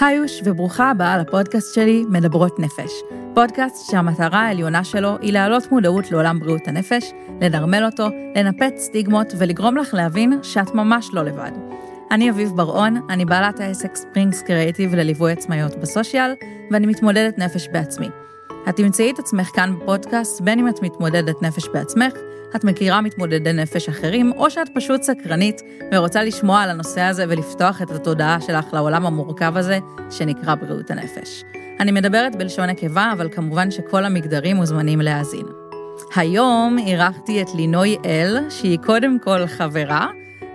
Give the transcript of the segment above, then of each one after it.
היוש וברוכה הבאה לפודקאסט שלי, מדברות נפש. פודקאסט שהמטרה העליונה שלו היא להעלות מודעות לעולם בריאות הנפש, לנרמל אותו, לנפץ סטיגמות ולגרום לך להבין שאת ממש לא לבד. אני אביב בר-און, אני בעלת העסק ספרינגס קריאיטיב לליווי עצמאיות בסושיאל, ואני מתמודדת נפש בעצמי. את תמצאי את עצמך כאן בפודקאסט, בין אם את מתמודדת נפש בעצמך, את מכירה מתמודדי נפש אחרים, או שאת פשוט סקרנית ורוצה לשמוע על הנושא הזה ולפתוח את התודעה שלך לעולם המורכב הזה, שנקרא בריאות הנפש. אני מדברת בלשון נקבה, אבל כמובן שכל המגדרים מוזמנים להאזין. היום אירחתי את לינוי אל, שהיא קודם כל חברה,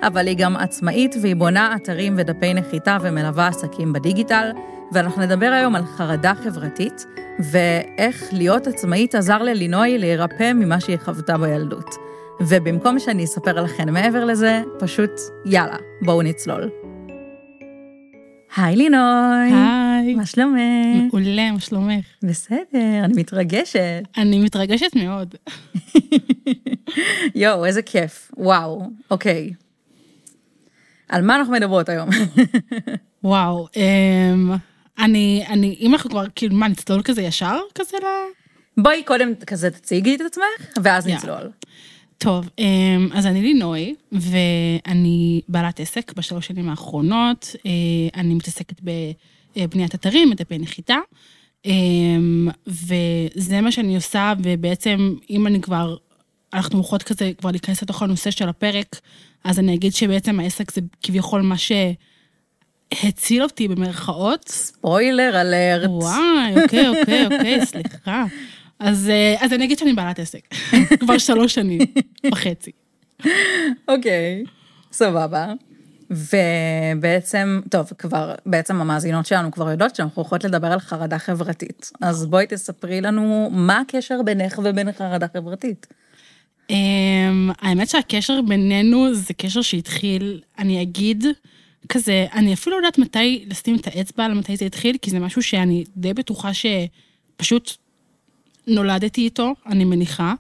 אבל היא גם עצמאית והיא בונה אתרים ודפי נחיתה ומלווה עסקים בדיגיטל, ואנחנו נדבר היום על חרדה חברתית, ואיך להיות עצמאית עזר ללינוי להירפא ממה שהיא חוותה בילדות. ובמקום שאני אספר לכם מעבר לזה, פשוט יאללה, בואו נצלול. היי לינוי. היי. מה שלומך? מעולה, מה שלומך? בסדר, אני מתרגשת. אני מתרגשת מאוד. יואו, איזה כיף. וואו, אוקיי. על מה אנחנו מדברות היום? וואו, אמ, אני, אני, אם אנחנו כבר, כאילו, מה, נצלול כזה ישר כזה ל... בואי קודם כזה תציגי את עצמך, ואז יאללה. נצלול. טוב, אמ, אז אני לינוי, ואני בעלת עסק בשלוש שנים האחרונות. אה, אני מתעסקת בבניית אתרים, מדפי נחיתה, אמ, וזה מה שאני עושה, ובעצם, אם אני כבר, אנחנו הולכות כזה כבר להיכנס לתוך הנושא של הפרק, אז אני אגיד שבעצם העסק זה כביכול מה שהציל אותי במרכאות. ספוילר אלרט. וואי, אוקיי, אוקיי, אוקיי, סליחה. אז, אה, אז אני אגיד שאני בעלת עסק, כבר שלוש שנים וחצי. אוקיי, סבבה. ובעצם, טוב, כבר, בעצם המאזינות שלנו כבר יודעות שאנחנו הולכות לדבר על חרדה חברתית. אז בואי תספרי לנו מה הקשר בינך ובין חרדה חברתית. אמ, האמת שהקשר בינינו זה קשר שהתחיל, אני אגיד, כזה, אני אפילו לא יודעת מתי לשים את האצבע על מתי זה התחיל, כי זה משהו שאני די בטוחה שפשוט נולדתי איתו, אני מניחה.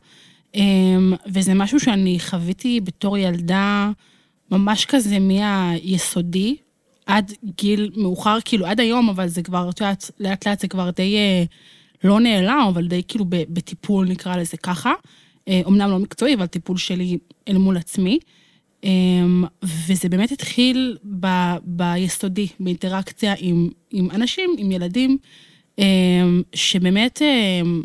אמ, וזה משהו שאני חוויתי בתור ילדה, ממש כזה מהיסודי, עד גיל מאוחר, כאילו עד היום, אבל זה כבר, את יודעת, לאט לאט זה כבר די אה, לא נעלם, אבל די כאילו בטיפול, נקרא לזה ככה. אה, אמנם לא מקצועי, אבל טיפול שלי אל מול עצמי. אמ, וזה באמת התחיל ב, ביסודי, באינטראקציה עם, עם אנשים, עם ילדים, אמ, שבאמת, אמ,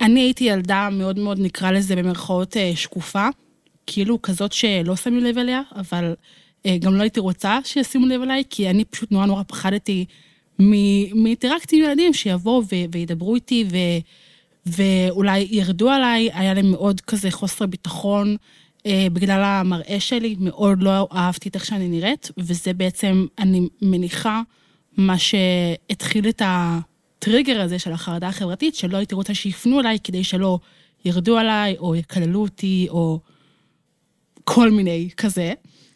אני הייתי ילדה מאוד מאוד, נקרא לזה במרכאות אה, שקופה, כאילו כזאת שלא שמים לב אליה, אבל אה, גם לא הייתי רוצה שישימו לב אליי, כי אני פשוט נורא נורא פחדתי מאינטראקציה עם ילדים שיבואו וידברו איתי, ו... ואולי ירדו עליי, היה להם מאוד כזה חוסר ביטחון בגלל המראה שלי, מאוד לא אהבתי את איך שאני נראית, וזה בעצם, אני מניחה, מה שהתחיל את הטריגר הזה של החרדה החברתית, שלא הייתי רוצה שיפנו אליי כדי שלא ירדו עליי, או יקללו אותי, או כל מיני כזה.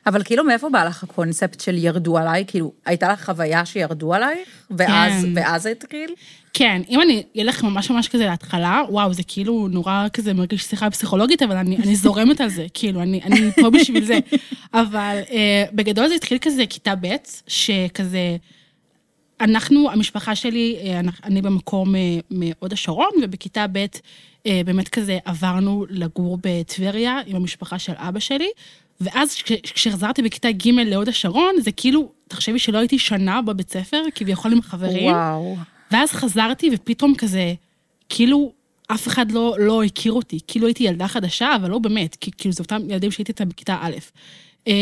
אבל כאילו מאיפה בא לך הקונספט של ירדו עליי? כאילו, הייתה לך חוויה שירדו עלייך? ואז, כן. ואז זה התחיל? כן, אם אני אלך ממש ממש כזה להתחלה, וואו, זה כאילו נורא כזה מרגיש שיחה פסיכולוגית, אבל אני, אני זורמת על זה, כאילו, אני, אני פה בשביל זה. אבל אה, בגדול זה התחיל כזה כיתה ב', שכזה, אנחנו, המשפחה שלי, אה, אני- במקור מ- מהוד השרון, ובכיתה ב' אה, באמת כזה עברנו לגור בטבריה עם המשפחה של אבא שלי, ואז כש- כשחזרתי בכיתה ג' להוד השרון, זה כאילו, תחשבי שלא הייתי שנה בבית ספר, כביכול עם חברים. וואו. ואז חזרתי, ופתאום כזה, כאילו, אף אחד לא, לא הכיר אותי. כאילו הייתי ילדה חדשה, אבל לא באמת, כי כאילו זה אותם ילדים שהייתי איתם בכיתה א'. אמ,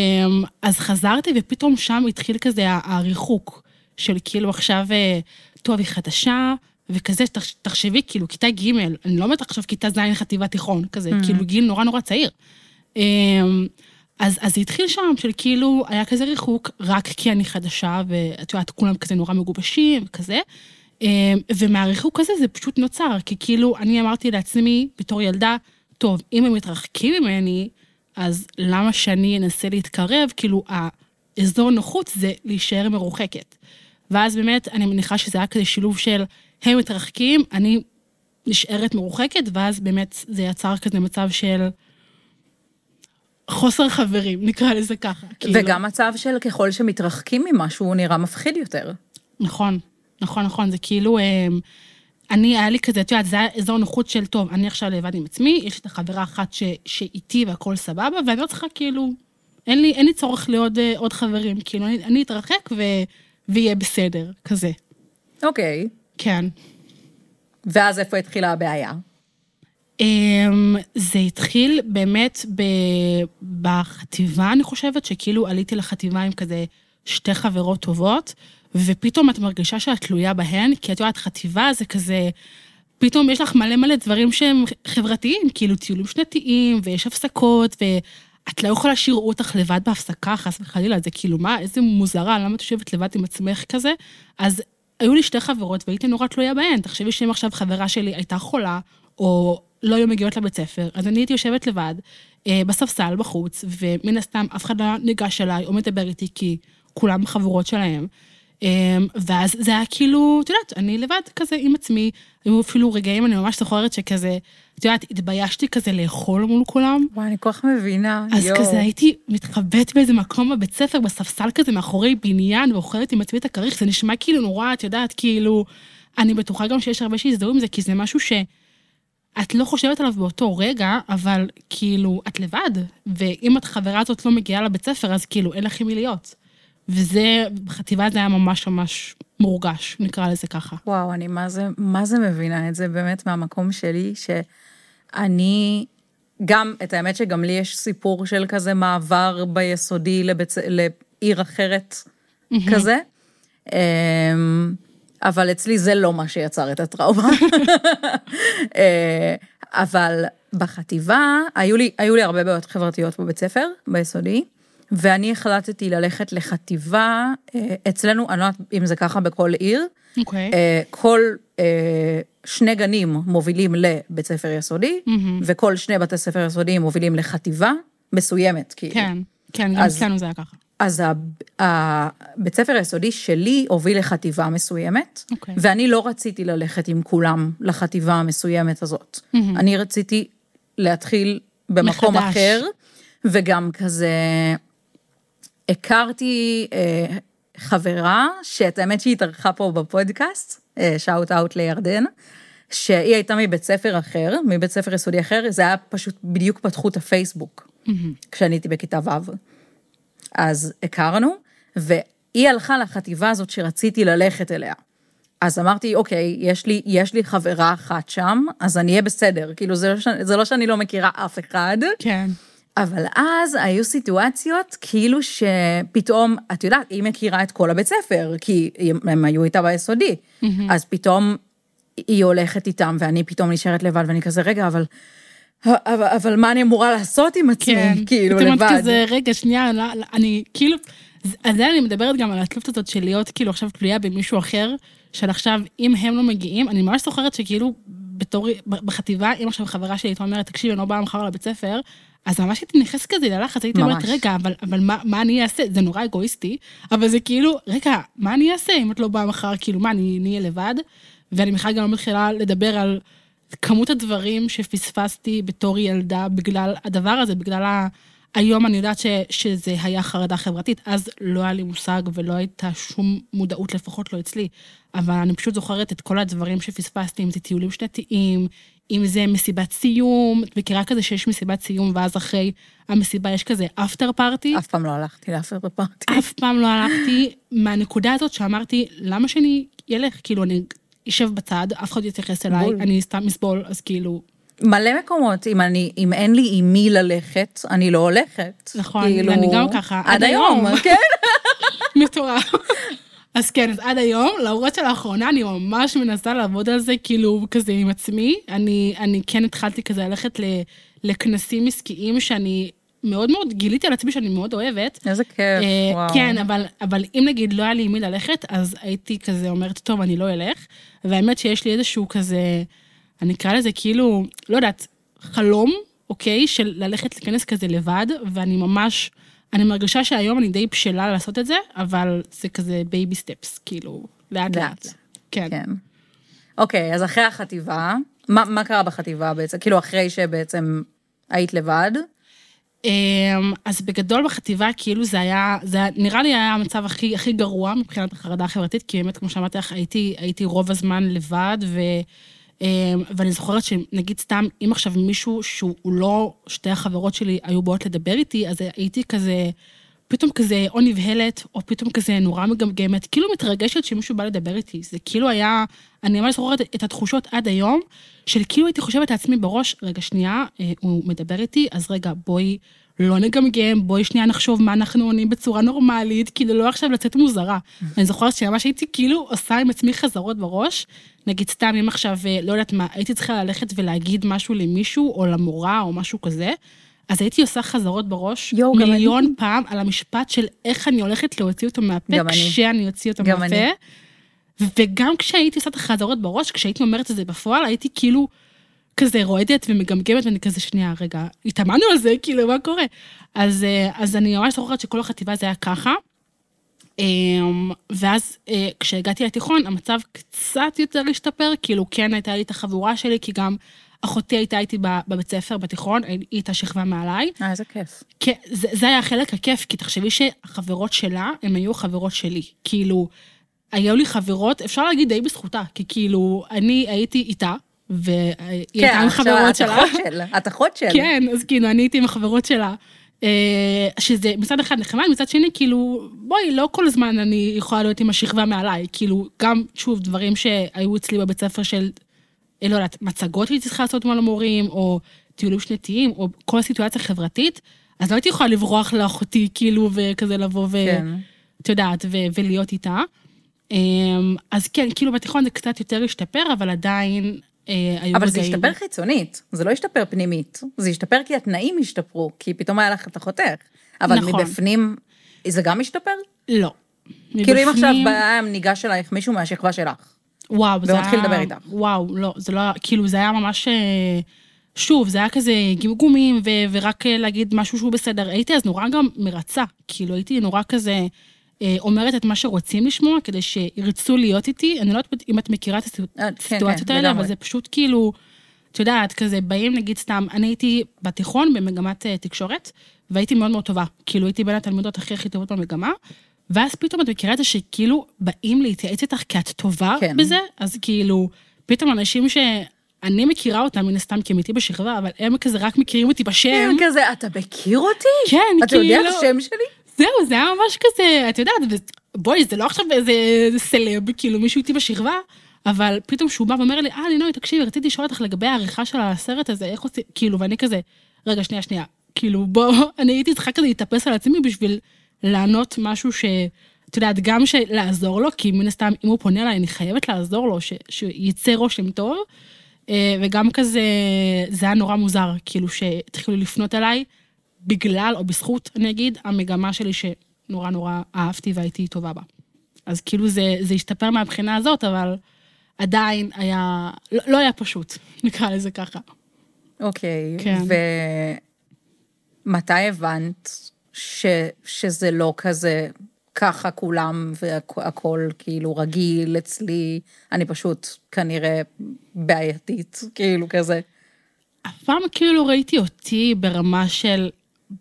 אז חזרתי, ופתאום שם התחיל כזה הריחוק של כאילו עכשיו, אה, טוב, היא חדשה, וכזה, תח- תחשבי, כאילו, כיתה ג', אני לא אומרת עכשיו כיתה ז' חטיבה תיכון, כזה, כאילו גיל נורא נורא צעיר. אז, אז זה התחיל שם, של כאילו, היה כזה ריחוק, רק כי אני חדשה, ואת יודעת, כולם כזה נורא מגובשים, וכזה. אמ, ומהריחוק הזה זה פשוט נוצר, כי כאילו, אני אמרתי לעצמי, בתור ילדה, טוב, אם הם מתרחקים ממני, אז למה שאני אנסה להתקרב? כאילו, האזור נוחות זה להישאר מרוחקת. ואז באמת, אני מניחה שזה היה כזה שילוב של הם מתרחקים, אני נשארת מרוחקת, ואז באמת זה יצר כזה מצב של חוסר חברים, נקרא לזה ככה. כאילו. וגם מצב של ככל שמתרחקים ממשהו, הוא נראה מפחיד יותר. נכון, נכון, נכון, זה כאילו, אה, אני, היה לי כזה, את יודעת, זה היה אזור נוחות של, טוב, אני עכשיו לבד עם עצמי, יש לי את החברה אחת ש, שאיתי והכל סבבה, ואני לא צריכה כאילו, אין לי, אין לי צורך לעוד אה, עוד חברים, כאילו, אני, אני אתרחק ו, ויהיה בסדר, כזה. אוקיי. כן. ואז איפה התחילה הבעיה? אמ, זה התחיל באמת בחטיבה, אני חושבת, שכאילו עליתי לחטיבה עם כזה שתי חברות טובות, ופתאום את מרגישה שאת תלויה בהן, כי את יודעת, חטיבה זה כזה, פתאום יש לך מלא מלא דברים שהם חברתיים, כאילו טיולים שנתיים, ויש הפסקות, ואת לא יכולה שיראו אותך לבד בהפסקה, חס וחלילה, זה כאילו, מה, איזה מוזרה, למה את יושבת לבד עם עצמך כזה? אז היו לי שתי חברות והייתי נורא תלויה בהן. תחשבי שאם עכשיו חברה שלי הייתה חולה, או לא היו מגיעות לבית ספר, אז אני הייתי יושבת לבד, אה, בספסל בחוץ, ומן הסתם אף אחד לא ניגש אליי או מדבר איתי, כי כולם חברות שלהם. אה, ואז זה היה כאילו, את יודעת, אני לבד כזה עם עצמי, היו אפילו רגעים, אני ממש זוכרת שכזה, את יודעת, התביישתי כזה לאכול מול כולם. וואי, אני כל כך מבינה, אז יואו. כזה הייתי מתחבאת באיזה מקום בבית ספר, בספסל כזה מאחורי בניין, ואוכלת עם עצמי את הכריך, זה נשמע כאילו נורא, את יודעת, כאילו... אני בטוחה גם שיש הרבה שיזדהו עם זה, כי זה משהו שאת לא חושבת עליו באותו רגע, אבל כאילו, את לבד. ואם את חברה הזאת לא מגיעה לבית ספר, אז כאילו, אין לך עם מי להיות. וזה, בחטיבה זה היה ממש ממש מורגש, נקרא לזה ככה. וואו, אני מה זה, מה זה מבינה את זה באמת מהמקום שלי, שאני, גם, את האמת שגם לי יש סיפור של כזה מעבר ביסודי לבצ... לעיר אחרת כזה. אבל אצלי זה לא מה שיצר את הטראומה. אה, אבל בחטיבה, היו לי, היו לי הרבה בעיות חברתיות בבית ספר, ביסודי, ואני החלטתי ללכת לחטיבה, אה, אצלנו, אני לא יודעת אם זה ככה בכל עיר, אוקיי. אה, כל שני גנים מובילים לבית ספר יסודי, וכל שני בתי ספר יסודיים מובילים לחטיבה מסוימת, כאילו. כן, כן, גם אז- אצלנו זה היה ככה. אז הבית ספר היסודי שלי הוביל לחטיבה מסוימת, אוקיי. ואני לא רציתי ללכת עם כולם לחטיבה המסוימת הזאת. אני רציתי להתחיל במקום מחדש. אחר, וגם כזה, הכרתי אה, חברה, שאת האמת שהיא התארחה פה בפודקאסט, שאוט אאוט לירדן, שהיא הייתה מבית ספר אחר, מבית ספר יסודי אחר, זה היה פשוט, בדיוק פתחו את הפייסבוק, כשאני הייתי בכיתה ו'. אז הכרנו, והיא הלכה לחטיבה הזאת שרציתי ללכת אליה. אז אמרתי, אוקיי, יש לי, יש לי חברה אחת שם, אז אני אהיה בסדר. כאילו, זה לא, ש- זה לא שאני לא מכירה אף אחד, כן. אבל אז היו סיטואציות כאילו שפתאום, את יודעת, היא מכירה את כל הבית ספר, כי הם, היו איתה ביסודי, אז פתאום היא הולכת איתם, ואני פתאום נשארת לבד, ואני כזה, רגע, אבל... אבל, אבל מה אני אמורה לעשות עם עצמי, כן. כאילו, לבד? כזה, רגע, שנייה, לא, לא, אני כאילו, על זה אני מדברת גם על התלות הזאת של להיות כאילו עכשיו תלויה במישהו אחר, של עכשיו, אם הם לא מגיעים, אני ממש זוכרת שכאילו, בתור, בחטיבה, אם עכשיו חברה שלי הייתה אומרת, תקשיבי, אני לא באה מחר לבית ספר, אז ממש הייתי נכנסת כזה ללחץ, הייתי אומרת. רגע, אבל, אבל מה, מה אני אעשה? זה נורא אגואיסטי, אבל זה כאילו, רגע, מה אני אעשה אם את לא באה מחר, כאילו, מה, אני נהיה לבד? ואני בכלל גם לא מתחילה לדבר על כמות הדברים שפספסתי בתור ילדה בגלל הדבר הזה, בגלל ה... היום אני יודעת ש, שזה היה חרדה חברתית, אז לא היה לי מושג ולא הייתה שום מודעות, לפחות לא אצלי. אבל אני פשוט זוכרת את כל הדברים שפספסתי, אם זה טיולים שנתיים, אם זה מסיבת סיום, את מכירה כזה שיש מסיבת סיום, ואז אחרי המסיבה יש כזה אפטר פארטי? אף פעם לא הלכתי לאפר בפארטי. אף פעם לא הלכתי מהנקודה הזאת שאמרתי, למה שאני אלך? כאילו, אני אשב בצד, אף אחד יתייחס אליי, בול. אני סתם אסבול, אז כאילו, מלא מקומות, אם, אני, אם אין לי עם מי ללכת, אני לא הולכת. נכון, אני גם ככה, עד עד היום, היום. כן. מטורף. אז כן, אז עד היום, למרות שלאחרונה אני ממש מנסה לעבוד על זה, כאילו, כזה עם עצמי. אני, אני כן התחלתי כזה ללכת ל, לכנסים עסקיים שאני מאוד מאוד גיליתי על עצמי שאני מאוד אוהבת. איזה כיף, אה, וואו. כן, אבל, אבל אם נגיד לא היה לי עם מי ללכת, אז הייתי כזה אומרת, טוב, אני לא אלך. והאמת שיש לי איזשהו כזה, אני אקרא לזה כאילו, לא יודעת, חלום, אוקיי, של ללכת להיכנס כזה לבד, ואני ממש, אני מרגישה שהיום אני די בשלה לעשות את זה, אבל זה כזה baby steps, כאילו, לאט לאט. לאט. כן. כן. אוקיי, אז אחרי החטיבה, מה, מה קרה בחטיבה בעצם? כאילו, אחרי שבעצם היית לבד? אמ, אז בגדול בחטיבה, כאילו זה היה, זה היה, נראה לי היה המצב הכי, הכי גרוע מבחינת החרדה החברתית, כי באמת, כמו שאמרתי לך, הייתי, הייתי רוב הזמן לבד, ו, אמ, ואני זוכרת שנגיד סתם, אם עכשיו מישהו שהוא לא, שתי החברות שלי היו באות לדבר איתי, אז הייתי כזה, פתאום כזה או נבהלת, או פתאום כזה נורא מגמגמת, כאילו מתרגשת שמישהו בא לדבר איתי. זה כאילו היה, אני ממש זוכרת את התחושות עד היום, של כאילו הייתי חושבת לעצמי בראש, רגע, שנייה, אה, הוא מדבר איתי, אז רגע, בואי לא נגמגם, בואי שנייה נחשוב מה אנחנו עונים בצורה נורמלית, כאילו לא עכשיו לצאת מוזרה. אני זוכרת שממש הייתי כאילו עושה עם עצמי חזרות בראש, נגיד סתם אם עכשיו, אה, לא יודעת מה, הייתי צריכה ללכת ולהגיד משהו למישהו, או למורה, או משהו כזה, אז הייתי עושה חזרות בראש, יו, מיליון אני... פעם, על המשפט של איך אני הולכת להוציא אותו מהפה, כשאני אוציא אותו מהפה. אני. וגם כשהייתי עושה את החזרות בראש, כשהייתי אומרת את זה בפועל, הייתי כאילו כזה רועדת ומגמגמת, ואני כזה, שנייה, רגע, התאמנו על זה, כאילו, מה קורה? אז, אה, אז אני ממש זוכרת שכל החטיבה זה היה ככה. אמ, ואז אה, כשהגעתי לתיכון, המצב קצת יותר השתפר, כאילו כן הייתה לי את החבורה שלי, כי גם אחותי הייתה איתי בבית ספר, בתיכון, היא הייתה שכבה מעליי. אה, איזה כיף. כן, זה, זה היה החלק הכיף, כי תחשבי שהחברות שלה, הן היו חברות שלי. כאילו, היו לי חברות, אפשר להגיד די בזכותה, כי כאילו, אני הייתי איתה, והיא כן, הייתה עם חברות שלה. כן, את אחות שלה. כן, אז כאילו, אני הייתי עם החברות שלה. אה, שזה מצד אחד נחמד, מצד שני, כאילו, בואי, לא כל הזמן אני יכולה להיות עם השכבה מעליי. כאילו, גם, שוב, דברים שהיו אצלי בבית ספר של לא יודעת, מצגות שהייתי צריכה לעשות מול המורים, או טיולים שנתיים, או כל סיטואציה חברתית, אז לא הייתי יכולה לברוח לאחותי, כאילו, וכזה לבוא ו... כן. את יודעת, ו- ולהיות איתה. אמ, אז כן, כאילו בתיכון זה קצת יותר השתפר, אבל עדיין אה, היו אבל זה השתפר חיצונית, זה לא השתפר פנימית. זה השתפר כי התנאים השתפרו, כי פתאום היה לך את אחותך. אבל נכון. מבפנים, זה גם השתפר? לא. כאילו אם עכשיו ניגש אלייך מישהו מהשכבה שלך, וואו, זה היה... ומתחיל לדבר איתך. וואו, לא, זה לא, כאילו, זה היה ממש... אה, שוב, זה היה כזה גמגומים, ו- ורק אה, להגיד משהו שהוא בסדר. הייתי אז נורא גם מרצה, כאילו, הייתי נורא כזה אה, אומרת את מה שרוצים לשמוע, כדי שירצו להיות איתי. אני לא יודעת אם את מכירה את כן, הסיטואציות כן, האלה, אבל זה פשוט כאילו, את יודעת, כזה, באים, נגיד סתם, אני הייתי בתיכון במגמת תקשורת, והייתי מאוד מאוד טובה. כאילו, הייתי בין התלמידות הכי הכי טובות במגמה, ואז פתאום את מכירה את זה שכאילו באים להתייעץ איתך כי את טובה כן. בזה, אז כאילו, פתאום אנשים שאני מכירה אותם מן הסתם כי הם איתי בשכבה, אבל הם כזה רק מכירים אותי בשם. הם כזה, אתה מכיר אותי? כן, אתה כאילו... אתה יודע את השם שלי? זהו, זה היה ממש כזה, את יודעת, בואי, זה לא עכשיו איזה סלב, כאילו מישהו איתי בשכבה, אבל פתאום שהוא בא ואומר לי, אה, לינוי, תקשיבי, רציתי לשאול אותך לגבי העריכה של הסרט הזה, איך עושים, כאילו, ואני כזה, רגע, שנייה, שנייה, כאילו, בוא, אני הייתי צריכה כזה להתאפס על עצמי בשביל לענות משהו ש... את יודעת, גם לעזור לו, כי מן הסתם, אם הוא פונה אליי, אני חייבת לעזור לו, ש... שיצא רושם טוב. אה, וגם כזה, זה היה נורא מוזר, כאילו, שהתחילו לפנות אליי, בגלל, או בזכות, אני אגיד, המגמה שלי שנורא נורא אהבתי והייתי טובה בה. אז כאילו זה, זה השתפר מהבחינה הזאת, אבל עדיין היה, לא, לא היה פשוט, נקרא לזה ככה. אוקיי, okay, כן. ומתי הבנת ש, שזה לא כזה ככה כולם והכל כאילו רגיל אצלי, אני פשוט כנראה בעייתית, כאילו כזה. אף פעם כאילו ראיתי אותי ברמה של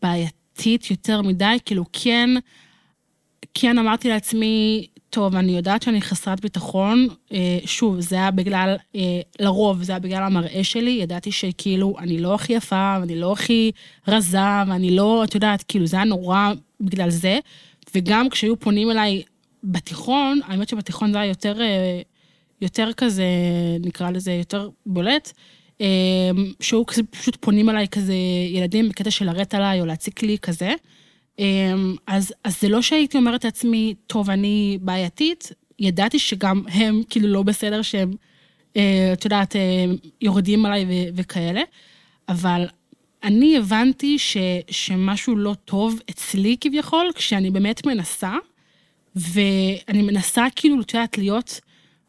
בעייתית יותר מדי, כאילו כן, כן אמרתי לעצמי, טוב, אני יודעת שאני חסרת ביטחון, אה, שוב, זה היה בגלל, אה, לרוב זה היה בגלל המראה שלי, ידעתי שכאילו אני לא הכי יפה, ואני לא הכי רזה, ואני לא, את יודעת, כאילו זה היה נורא בגלל זה, וגם כשהיו פונים אליי בתיכון, האמת שבתיכון זה היה יותר, אה, יותר כזה, נקרא לזה, יותר בולט, שהיו פשוט פונים אליי כזה ילדים בקטע של לרדת עליי או להציק לי כזה. אמ, אז, אז זה לא שהייתי אומרת לעצמי, טוב, אני בעייתית, ידעתי שגם הם כאילו לא בסדר שהם, אה, את יודעת, אה, יורדים עליי ו- וכאלה, אבל אני הבנתי ש, שמשהו לא טוב אצלי כביכול, כשאני באמת מנסה, ואני מנסה כאילו, את יודעת, להיות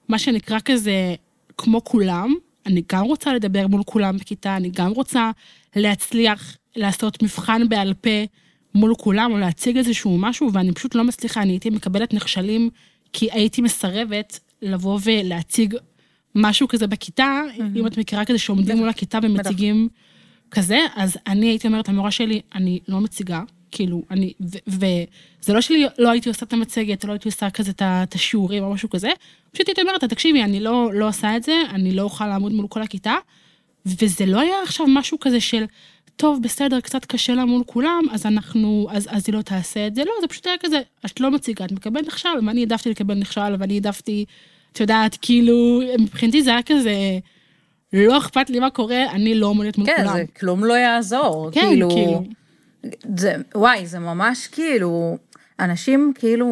מה שנקרא כזה כמו כולם, אני גם רוצה לדבר מול כולם בכיתה, אני גם רוצה להצליח לעשות מבחן בעל פה. מול כולם, או להציג איזשהו משהו, ואני פשוט לא מצליחה, אני הייתי מקבלת נכשלים, כי הייתי מסרבת לבוא ולהציג משהו כזה בכיתה, mm-hmm. אם את מכירה כזה שעומדים מול הכיתה ומציגים כזה, אז אני הייתי אומרת למורה שלי, אני לא מציגה, כאילו, אני, וזה לא שלי, לא הייתי עושה את המצגת, לא הייתי עושה כזה את השיעורים או משהו כזה, פשוט הייתי אומרת, תקשיבי, אני לא, לא עושה את זה, אני לא אוכל לעמוד מול כל הכיתה, וזה לא היה עכשיו משהו כזה של, טוב, בסדר, קצת קשה לה מול כולם, אז אנחנו, אז, אז היא לא תעשה את זה, לא, זה פשוט היה כזה, את לא מציגה, את מקבלת נכשל, ואני העדפתי לקבל נכשל, ואני העדפתי, את יודעת, כאילו, מבחינתי זה היה כזה, לא אכפת לי מה קורה, אני לא עומדת מול כן, כולם. כן, זה כלום לא יעזור. כן, כאילו... כאילו. זה, וואי, זה ממש כאילו, אנשים כאילו,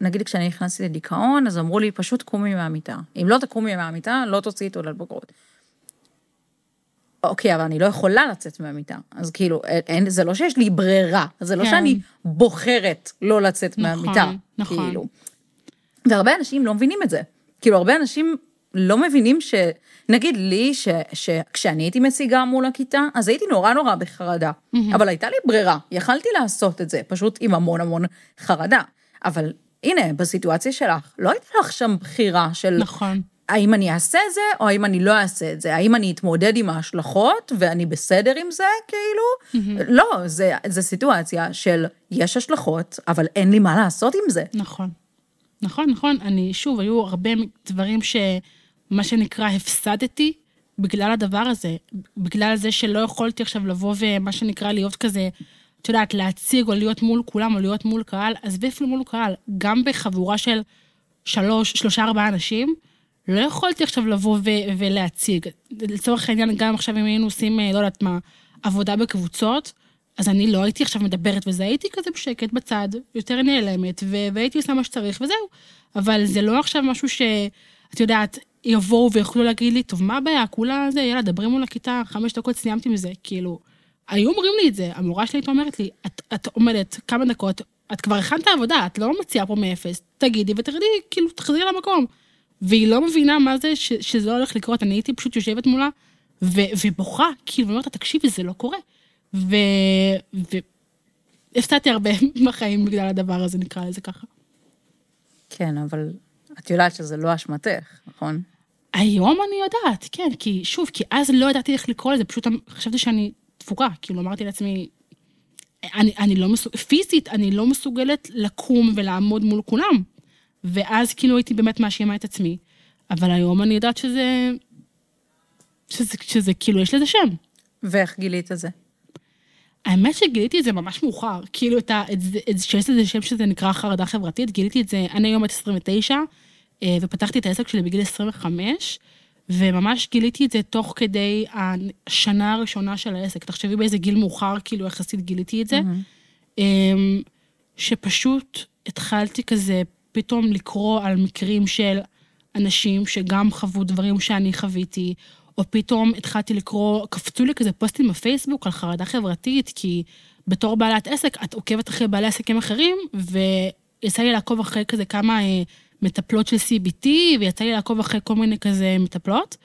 נגיד כשאני נכנסתי לדיכאון, אז אמרו לי, פשוט קומי מהמיטה. אם לא תקומי מהמיטה, לא תוציאי תעודת בגרות. אוקיי, אבל אני לא יכולה לצאת מהמיטה. אז כאילו, אין, זה לא שיש לי ברירה, זה לא כן. שאני בוחרת לא לצאת נכון, מהמיטה. נכון. כאילו. והרבה אנשים לא מבינים את זה. כאילו, הרבה אנשים לא מבינים ש... נגיד לי, ש... שכשאני הייתי מציגה מול הכיתה, אז הייתי נורא נורא בחרדה. אבל הייתה לי ברירה, יכלתי לעשות את זה, פשוט עם המון המון חרדה. אבל הנה, בסיטואציה שלך, לא הייתה לך שם בחירה של... נכון. האם אני אעשה את זה, או האם אני לא אעשה את זה? האם אני אתמודד עם ההשלכות, ואני בסדר עם זה, כאילו? לא, זה, זה סיטואציה של יש השלכות, אבל אין לי מה לעשות עם זה. נכון. נכון, נכון. אני, שוב, היו הרבה דברים ש... מה שנקרא, הפסדתי בגלל הדבר הזה. בגלל זה שלא יכולתי עכשיו לבוא ומה שנקרא להיות כזה, את יודעת, להציג או להיות מול כולם או להיות מול קהל, עזבי אפילו מול קהל, גם בחבורה של שלוש, שלושה, ארבעה אנשים, לא יכולתי עכשיו לבוא ו- ולהציג. לצורך העניין, גם עכשיו אם היינו עושים, לא יודעת מה, עבודה בקבוצות, אז אני לא הייתי עכשיו מדברת וזה, הייתי כזה בשקט בצד, יותר נעלמת, ו- והייתי עושה מה שצריך וזהו. אבל זה לא עכשיו משהו שאת יודעת, יבואו ויוכלו להגיד לי, טוב, מה הבעיה? כולה זה, יאללה, דברי מול הכיתה, חמש דקות סיימתי מזה. כאילו, היו אומרים לי את זה, המורה שלי הייתה אומרת לי, את, את עומדת כמה דקות, את כבר הכנת עבודה, את לא מציעה פה מאפס, תגידי ותרדי, כאילו, תחזרי למקום. והיא לא מבינה מה זה ש, שזה לא הולך לקרות, אני הייתי פשוט יושבת מולה ו, ובוכה, כאילו, ואומרת לה, תקשיבי, זה לא קורה. ו... והפסדתי הרבה בחיים בגלל הדבר הזה, נקרא לזה ככה. כן, אבל את יודעת שזה לא אשמתך, נכון? היום אני יודעת, כן, כי שוב, כי אז לא ידעתי איך לקרוא לזה, פשוט חשבתי שאני דפוקה, כאילו אמרתי לעצמי, אני, אני לא מסוגלת, פיזית, אני לא מסוגלת לקום ולעמוד מול כולם. ואז כאילו הייתי באמת מאשימה את עצמי. אבל היום אני יודעת שזה, שזה, שזה כאילו, יש לזה שם. ואיך גילית את זה? האמת שגיליתי את זה ממש מאוחר, כאילו את ה... את, זה- את, שיש לזה שם שזה נקרא חרדה חברתית, גיליתי את זה, אני היום בת 29, אה, ופתחתי את העסק שלי בגיל 25, וממש גיליתי את זה תוך כדי השנה הראשונה של העסק. תחשבי באיזה גיל מאוחר, כאילו יחסית גיליתי את זה, אמ, שפשוט התחלתי כזה פתאום לקרוא על מקרים של אנשים שגם חוו דברים שאני חוויתי, או פתאום התחלתי לקרוא, קפצו לי כזה פוסטים בפייסבוק על חרדה חברתית, כי בתור בעלת עסק, את עוקבת אחרי בעלי עסקים אחרים, ויצא לי לעקוב אחרי כזה כמה אה, מטפלות של CBT, ויצא לי לעקוב אחרי כל מיני כזה מטפלות,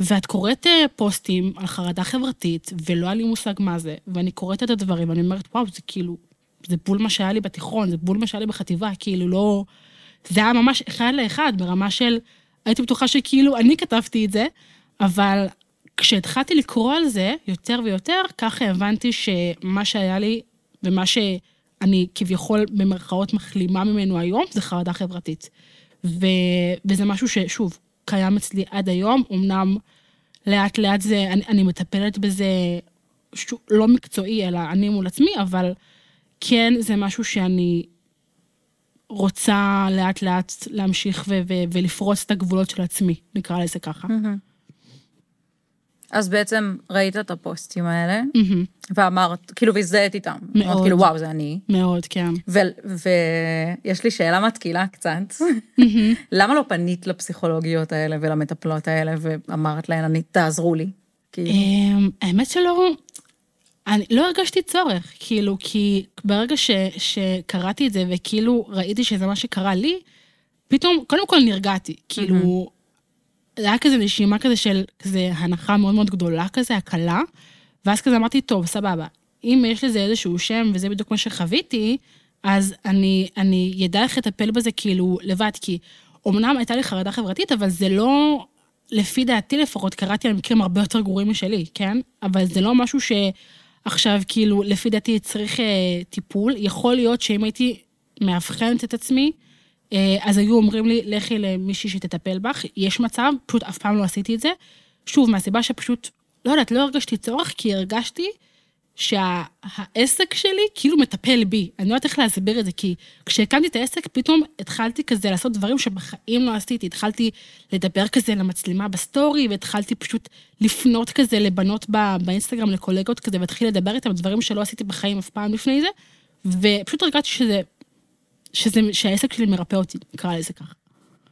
ואת קוראת אה, פוסטים על חרדה חברתית, ולא היה לי מושג מה זה, ואני קוראת את הדברים, ואני אומרת, וואו, זה כאילו, זה בול מה שהיה לי בתיכון, זה בול מה שהיה לי בחטיבה, כאילו לא... זה היה ממש אחד לאחד, ברמה של... הייתי בטוחה שכאילו אני כתבתי את זה, אבל כשהתחלתי לקרוא על זה יותר ויותר, ככה הבנתי שמה שהיה לי ומה שאני כביכול במרכאות מחלימה ממנו היום, זה חרדה חברתית. ו... וזה משהו ששוב, קיים אצלי עד היום, אמנם לאט לאט זה, אני, אני מטפלת בזה, שוב, לא מקצועי, אלא אני מול עצמי, אבל כן, זה משהו שאני רוצה לאט לאט להמשיך ו- ו- ולפרוץ את הגבולות של עצמי, נקרא לזה ככה. אז בעצם ראית את הפוסטים האלה, מהמם. ואמרת, כאילו, והזדהית איתם. מאוד. אמרת, כאילו, וואו, זה אני. מאוד, כן. ויש לי שאלה מתקילה קצת. למה לא פנית לפסיכולוגיות האלה ולמטפלות האלה ואמרת להן, אני, תעזרו לי? כאילו, אמ, האמת שלא, אני לא הרגשתי צורך, כאילו, כי ברגע ש, שקראתי את זה וכאילו ראיתי שזה מה שקרה לי, פתאום, קודם כל נרגעתי, כאילו, זה היה כזה נשימה כזה של כזה הנחה מאוד מאוד גדולה כזה, הקלה, ואז כזה אמרתי, טוב, סבבה, אם יש לזה איזשהו שם וזה בדיוק מה שחוויתי, אז אני, אני ידע איך לטפל בזה כאילו לבד, כי אמנם הייתה לי חרדה חברתית, אבל זה לא, לפי דעתי לפחות, קראתי על מקרים הרבה יותר גרועים משלי, כן? אבל זה לא משהו שעכשיו, כאילו, לפי דעתי צריך אה, טיפול. יכול להיות שאם הייתי מאבחנת את עצמי, אה, אז היו אומרים לי, לכי למישהי שתטפל בך, יש מצב, פשוט אף פעם לא עשיתי את זה. שוב, מהסיבה שפשוט, לא יודעת, לא הרגשתי צורך, כי הרגשתי שהעסק שלי כאילו מטפל בי. אני לא יודעת איך להסביר את זה, כי כשהקמתי את העסק, פתאום התחלתי כזה לעשות דברים שבחיים לא עשיתי. התחלתי לדבר כזה למצלמה בסטורי, והתחלתי פשוט לפנות כזה לבנות באינסטגרם, לקולגות כזה, והתחיל לדבר איתם דברים שלא עשיתי בחיים אף פעם לפני זה, ופשוט הרגשתי שזה, שזה, שהעסק שלי מרפא אותי, נקרא לזה ככה.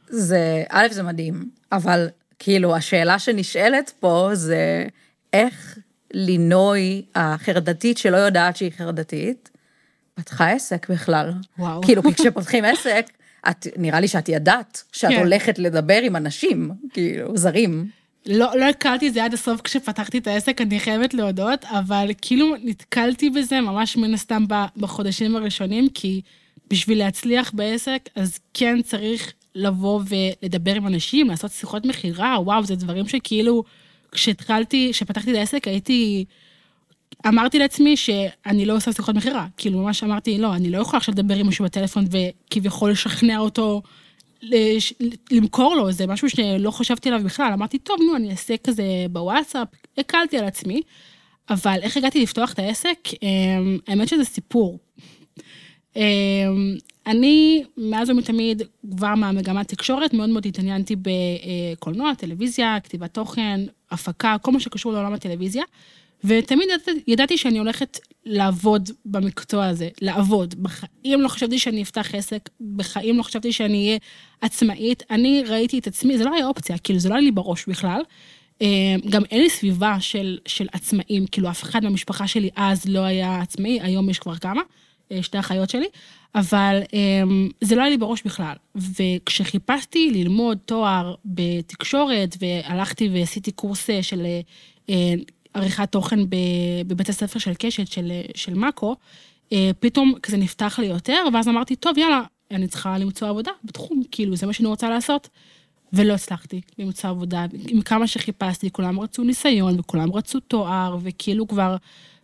זה, א', זה מדהים, אבל כאילו, השאלה שנשאלת פה זה איך לינוי החרדתית שלא יודעת שהיא חרדתית, פתחה עסק בכלל. וואו. כאילו, כי כשפותחים עסק, את, נראה לי שאת ידעת שאת כן. הולכת לדבר עם אנשים, כאילו, זרים. לא, לא הכרתי את זה עד הסוף כשפתחתי את העסק, אני חייבת להודות, אבל כאילו נתקלתי בזה ממש מן הסתם בחודשים הראשונים, כי בשביל להצליח בעסק, אז כן צריך לבוא ולדבר עם אנשים, לעשות שיחות מכירה, וואו, זה דברים שכאילו, כשהתחלתי, כשפתחתי את העסק, הייתי... אמרתי לעצמי שאני לא עושה שיחות מכירה. כאילו, ממש אמרתי, לא, אני לא יכולה עכשיו לדבר עם מישהו בטלפון וכביכול לשכנע אותו לש... למכור לו, זה משהו שלא חשבתי עליו בכלל. אמרתי, טוב, נו, אני אעשה כזה בוואטסאפ, הקלתי על עצמי. אבל איך הגעתי לפתוח את העסק? אמ, האמת שזה סיפור. אני, מאז ומתמיד, כבר מהמגמת תקשורת, מאוד מאוד התעניינתי בקולנוע, טלוויזיה, כתיבת תוכן, הפקה, כל מה שקשור לעולם הטלוויזיה, ותמיד ידעתי, ידעתי שאני הולכת לעבוד במקצוע הזה, לעבוד. בחיים לא חשבתי שאני אפתח עסק, בחיים לא חשבתי שאני אהיה עצמאית. אני ראיתי את עצמי, זה לא היה אופציה, כאילו זה לא היה לי בראש בכלל. אמ, גם אין לי סביבה של, של עצמאים, כאילו אף אחד מהמשפחה שלי אז לא היה עצמאי, היום יש כבר כמה, אה, שתי אחיות שלי, אבל אמ, זה לא היה לי בראש בכלל. וכשחיפשתי ללמוד תואר בתקשורת, והלכתי ועשיתי קורס אה, של אה, עריכת תוכן בבית הספר של קשת, של, של מאקו, פתאום כזה נפתח לי יותר, ואז אמרתי, טוב, יאללה, אני צריכה למצוא עבודה בתחום, כאילו, זה מה שאני רוצה לעשות. ולא הצלחתי למצוא עבודה. עם כמה שחיפשתי, כולם רצו ניסיון, וכולם רצו תואר, וכאילו כבר,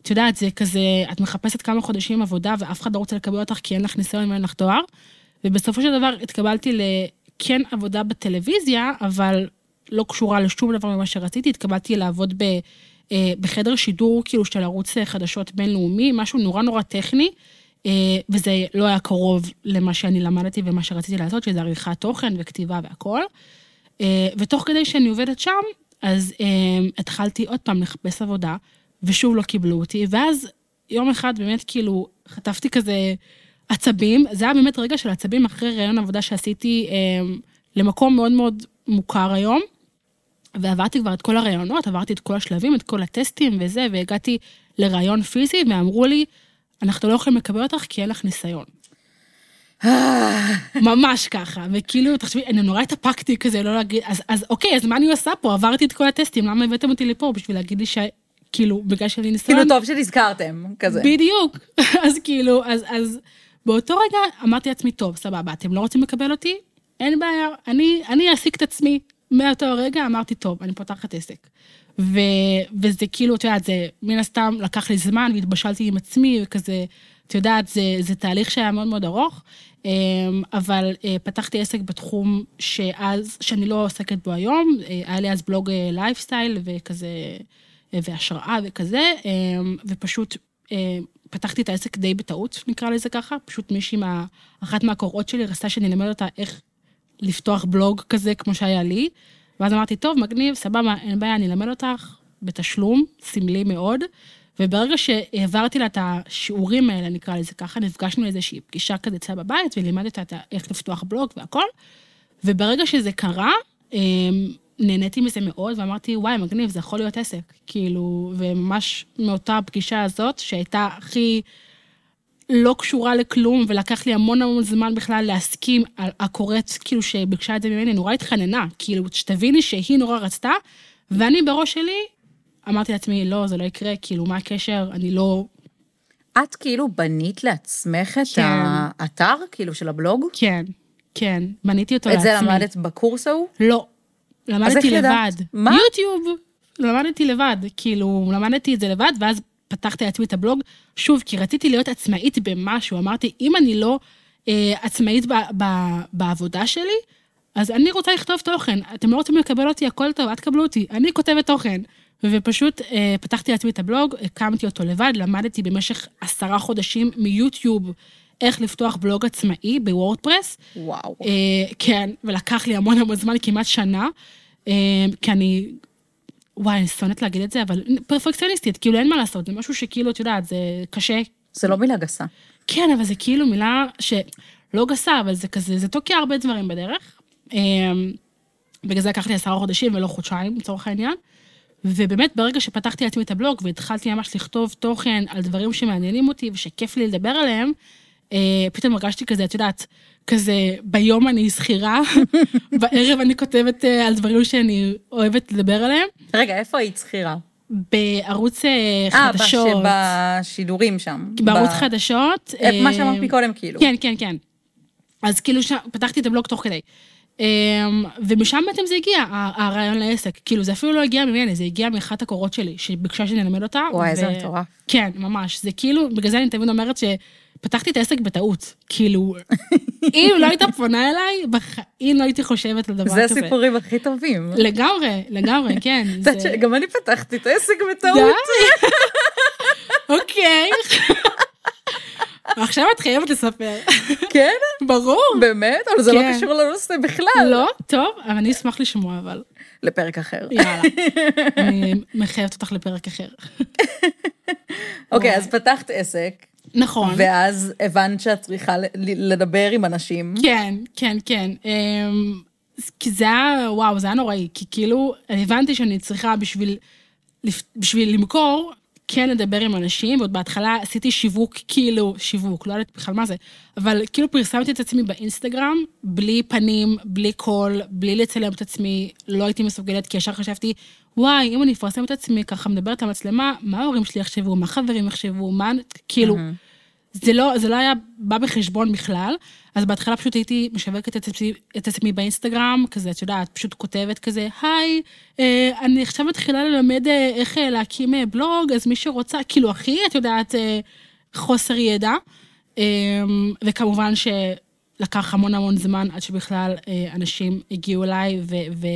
את יודעת, זה כזה, את מחפשת כמה חודשים עבודה, ואף אחד לא רוצה לקבל אותך כי אין לך ניסיון ואין לך תואר. ובסופו של דבר התקבלתי לכן עבודה בטלוויזיה, אבל לא קשורה לשום דבר ממה שרציתי, התקבלתי לעבוד ב, אה, בחדר שידור, כאילו, של ערוץ חדשות בינלאומי, משהו נורא נורא טכני. אה, וזה לא היה קרוב למה שאני למדתי ומה שרציתי לעשות, שזה עריכת תוכן וכתיבה והכל. אה, ותוך כדי שאני עובדת שם, אז אה, התחלתי עוד פעם לחפש עבודה, ושוב לא קיבלו אותי, ואז יום אחד באמת כאילו חטפתי כזה עצבים, זה היה באמת רגע של עצבים אחרי ראיון עבודה שעשיתי למקום מאוד מאוד מוכר היום, ועברתי כבר את כל הראיונות, עברתי את כל השלבים, את כל הטסטים וזה, והגעתי לראיון פיזי, ואמרו לי, אנחנו לא יכולים לקבל אותך כי אין לך ניסיון. ממש ככה, וכאילו, תחשבי, אני נורא התאפקתי כזה, לא להגיד, אז, אז אוקיי, אז מה אני עושה פה? עברתי את כל הטסטים, למה הבאתם אותי לפה? בשביל להגיד לי ש... כאילו, בגלל שלי ניסיון. כאילו, טוב שנזכרתם, כזה. בדיוק. אז כאילו, אז, אז באותו רגע אמרתי לעצמי, טוב, סבבה, אתם לא רוצים לקבל אותי? אין בעיה, אני, אני אעסיק את עצמי. מאותו רגע אמרתי, טוב, אני פותחת עסק. ו, וזה כאילו, את יודעת, זה מן הסתם לקח לי זמן, והתבשלתי עם עצמי, וכזה, את יודעת, זה, זה תהליך שהיה מאוד מאוד ארוך, אמ, אבל אה, פתחתי עסק בתחום שאז, שאני לא עוסקת בו היום, אה, היה לי אז בלוג לייפסטייל וכזה, אה, והשראה וכזה, אמ, ופשוט פתחתי את העסק די בטעות, נקרא לזה ככה, פשוט מישהי, מה, אחת מהקורות שלי רצתה שאני אלמד אותה איך לפתוח בלוג כזה, כמו שהיה לי, ואז אמרתי, טוב, מגניב, סבבה, אין בעיה, אני אלמד אותך בתשלום, סמלי מאוד. וברגע שהעברתי לה את השיעורים האלה, נקרא לזה ככה, נפגשנו לאיזושהי פגישה כזה אצלה בבית, ולימדתי אותה איך לפתוח בלוג והכל. וברגע שזה קרה, אמ, נהניתי מזה מאוד, ואמרתי, וואי, מגניב, זה יכול להיות עסק. כאילו, וממש מאותה פגישה הזאת, שהייתה הכי לא קשורה לכלום, ולקח לי המון המון זמן בכלל להסכים, הקוראת, כאילו, שביקשה את זה ממני, נורא התחננה, כאילו, שתביני שהיא נורא רצתה, ואני בראש שלי אמרתי לעצמי, לא, זה לא יקרה, כאילו, מה הקשר? אני לא... את כאילו בנית לעצמך את כן. האתר, כאילו, של הבלוג? כן, כן, בניתי אותו את לעצמי. זה למדת בקורס ההוא? לא. למדתי? לבד. מה? יוטיוב. למדתי לבד, כאילו, למדתי את זה לבד, ואז פתחתי לעצמי את הבלוג, שוב, כי רציתי להיות עצמאית במשהו. אמרתי, אם אני לא אה, עצמאית ב, ב, בעבודה שלי, אז אני רוצה לכתוב תוכן. אתם לא רוצים לקבל אותי, הכל טוב, אל תקבלו אותי. אני כותבת תוכן. ופשוט אה, פתחתי לעצמי את הבלוג, הקמתי אותו לבד, למדתי במשך עשרה חודשים מיוטיוב איך לפתוח בלוג עצמאי בוורדפרס. וואו. אה, כן, ולקח לי המון המון זמן, כמעט שנה, אה, כי אני, וואי, אני שונאת להגיד את זה, אבל פרפקציוניסטית, כאילו אין מה לעשות, זה משהו שכאילו, את יודעת, זה קשה. זה לא מילה גסה. כן, אבל זה כאילו מילה שלא גסה, אבל זה כזה, זה תוקע הרבה דברים בדרך. אה, בגלל זה לקח לי עשרה חודשים ולא חודשיים, לצורך העניין. ובאמת, ברגע שפתחתי לעצמי את הבלוג והתחלתי ממש לכתוב תוכן על דברים שמעניינים אותי ושכיף לי לדבר עליהם, פתאום הרגשתי כזה, את יודעת, כזה ביום אני שכירה, בערב אני כותבת אה, על דברים שאני אוהבת לדבר עליהם. רגע, איפה היית שכירה? בערוץ אה, אה, חדשות, בש- בשידורים שם. בערוץ ב- חדשות. אה, מה אה, שאמרת מקודם, כאילו. כן, כן, כן. אז כאילו ש... פתחתי את הבלוג תוך כדי. אמ, ומשם בעצם זה הגיע, הרעיון לעסק. כאילו, זה אפילו לא הגיע ממני, זה הגיע מאחת הקורות שלי, שביקשה שאני אלמד אותה. וואי, איזה מטורף. כן, ממש. זה כאילו, בגלל זה אני תמיד אומרת שפתחתי את העסק בטעות. כאילו, אם לא היית פונה אליי, בחיים לא הייתי חושבת על דבר זה כזה. הסיפורים הכי טובים. לגמרי, לגמרי, כן. זה- שגם אני פתחתי את העסק. בטעות. אוקיי. עכשיו את חייבת לספר. כן? ברור. באמת? אבל זה לא כן. קשור לנושא בכלל. לא? טוב, אבל אני אשמח לשמוע, אבל. לפרק אחר. יאללה. אני מחייבת אותך לפרק אחר. אוקיי, אז פתחת עסק, נכון. ואז הבנת שאת צריכה לדבר עם אנשים. כן, כן, כן. אמ, כי זה היה, וואו, זה היה נוראי. כי כאילו, הבנתי שאני צריכה בשביל, בשביל למכור, כן לדבר עם אנשים, ועוד בהתחלה עשיתי שיווק, כאילו, שיווק, לא יודעת בכלל מה זה, אבל כאילו פרסמתי את עצמי באינסטגרם, בלי פנים, בלי קול, בלי לצלם את עצמי, לא הייתי מסוגלת, כי ישר חשבתי, וואי, אם אני אפרסם את עצמי ככה מדברת למצלמה, מה ההורים שלי יחשבו, מה חברים יחשבו, מה, כאילו, זה לא, זה לא היה בא בחשבון בכלל, אז בהתחלה פשוט הייתי משווקת את עצמי, את עצמי באינסטגרם, כזה, את יודעת, פשוט כותבת כזה, היי, אה, אני עכשיו מתחילה ללמד אה, איך אה, להקים בלוג, אז מי שרוצה, כאילו, הכי, את יודעת, אה, חוסר ידע. אה, וכמובן שלקח המון המון זמן עד שבכלל אנשים הגיעו אליי, ו... ו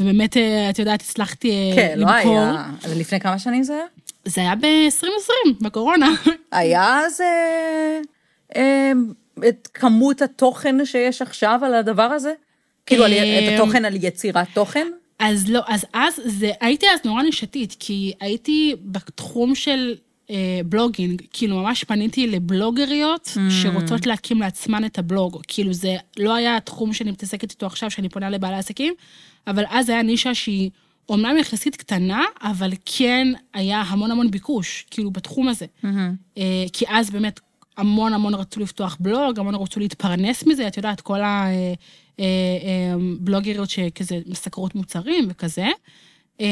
ובאמת, את יודעת, הצלחתי אה, כן, לא למכור. היה. לפני כמה שנים זה היה? זה היה ב-2020, בקורונה. היה אז אה, אה, את כמות התוכן שיש עכשיו על הדבר הזה? כאילו, על- את אה, התוכן על יצירת תוכן? אז לא, אז אז זה, הייתי אז נורא נישתית, כי הייתי בתחום של אה, בלוגינג, כאילו ממש פניתי לבלוגריות Mm. שרוצות להקים לעצמן את הבלוג, כאילו זה לא היה התחום שאני מתעסקת איתו עכשיו, שאני פונה לבעלי עסקים, אבל אז היה נישה שהיא אומנם יחסית קטנה, אבל כן היה המון המון ביקוש, כאילו בתחום הזה. אה, כי אז באמת המון המון רצו לפתוח בלוג, המון רצו להתפרנס מזה, את יודעת, כל הבלוגריות שכזה מסקרות מוצרים וכזה. אה,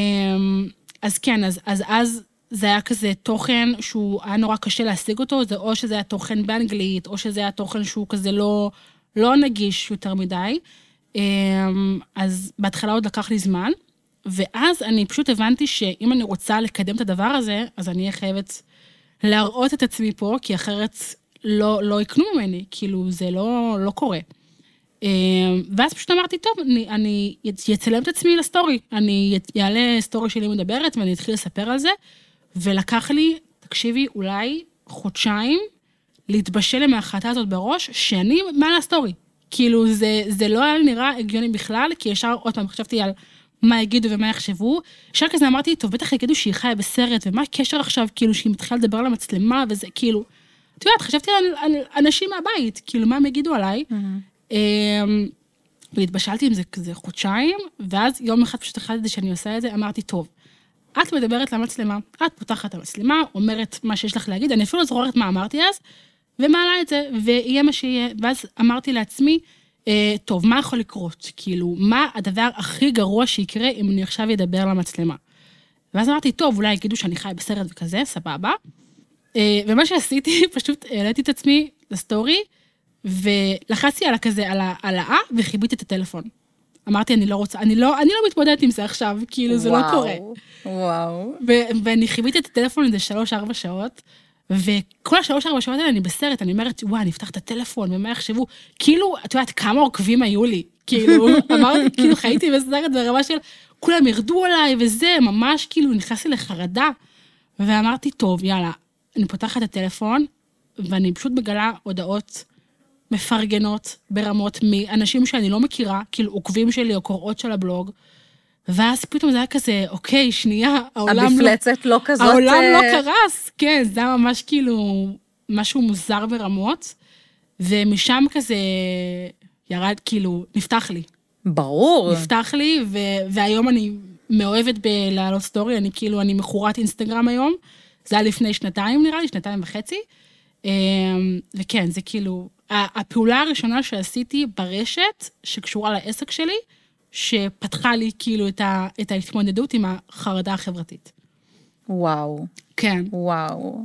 אז כן, אז, אז אז זה היה כזה תוכן שהוא היה נורא קשה להשיג אותו, זה או שזה היה תוכן באנגלית, או שזה היה תוכן שהוא כזה לא, לא נגיש יותר מדי. אה, אז בהתחלה עוד לקח לי זמן, ואז אני פשוט הבנתי שאם אני רוצה לקדם את הדבר הזה, אז אני אהיה חייבת להראות את עצמי פה, כי אחרת לא, לא יקנו ממני, כאילו, זה לא, לא קורה. אה, ואז פשוט אמרתי, טוב, אני, אני אצלם את עצמי לסטורי. אני אעלה סטורי שלי מדברת ואני אתחיל לספר על זה, ולקח לי, תקשיבי, אולי חודשיים להתבשל עם ההחלטה הזאת בראש, שאני מעלה סטורי. כאילו, זה, זה לא היה נראה הגיוני בכלל, כי ישר, עוד פעם, חשבתי על מה יגידו ומה יחשבו. ישר כזה אמרתי, טוב, בטח יגידו שהיא חיה בסרט, ומה הקשר עכשיו, כאילו, שהיא מתחילה לדבר על המצלמה, וזה כאילו... את יודעת, חשבתי על, על אנשים מהבית, כאילו, מה הם יגידו עליי. אמ, והתבשלתי עם זה כזה חודשיים, ואז יום אחד פשוט החלטתי שאני עושה את זה, אמרתי, טוב, את מדברת למצלמה, את פותחת את המצלמה, אומרת מה שיש לך להגיד, אני אפילו לא זוכרת מה אמרתי אז, ומעלה את זה, ויהיה מה שיהיה. ואז אמרתי לעצמי, טוב, מה יכול לקרות? כאילו, מה הדבר הכי גרוע שיקרה אם אני עכשיו אדבר למצלמה? ואז אמרתי, טוב, אולי יגידו שאני חי בסרט וכזה, סבבה. אה, ומה שעשיתי, פשוט העליתי את עצמי לסטורי, ולחצתי על הכזה, על העלאה, וחיביתי את הטלפון. אמרתי, אני לא רוצה, אני לא, אני לא מתמודדת עם זה עכשיו, כאילו, זה לא וואו, קורה. וואו. ו- ואני חיביתי את הטלפון איזה שלוש-ארבע שעות, וכל השלוש-ארבע שעות האלה אני בסרט, אני אומרת, וואי, אני אפתח את הטלפון, ומה יחשבו? כאילו, את יודעת, כמה עוקבים היו לי? כאילו, אמרתי, כאילו, חייתי בסרט ברמה של, כולם ירדו עליי וזה, ממש כאילו, נכנסתי לחרדה. ואמרתי, טוב, יאללה, אני פותחת את הטלפון, ואני פשוט מגלה הודעות מפרגנות ברמות מאנשים שאני לא מכירה, כאילו עוקבים שלי או קוראות של הבלוג, ואז פתאום זה היה כזה, אוקיי, שנייה, העולם לא... המפלצת לא כזאת... העולם לא אה, קרס, כן, זה היה ממש כאילו משהו מוזר ברמות, ומשם כזה ירד, כאילו, נפתח לי. ברור. נפתח לי, ו- והיום אני מאוהבת בלהעלות סטורי, אני כאילו, אני מכורת אינסטגרם היום. זה היה לפני שנתיים נראה לי, שנתיים וחצי. אמ, וכן, זה כאילו, הפעולה הראשונה שעשיתי ברשת, שקשורה לעסק שלי, שפתחה לי כאילו את, ה- את ההתמודדות עם החרדה החברתית. וואו. כן. וואו.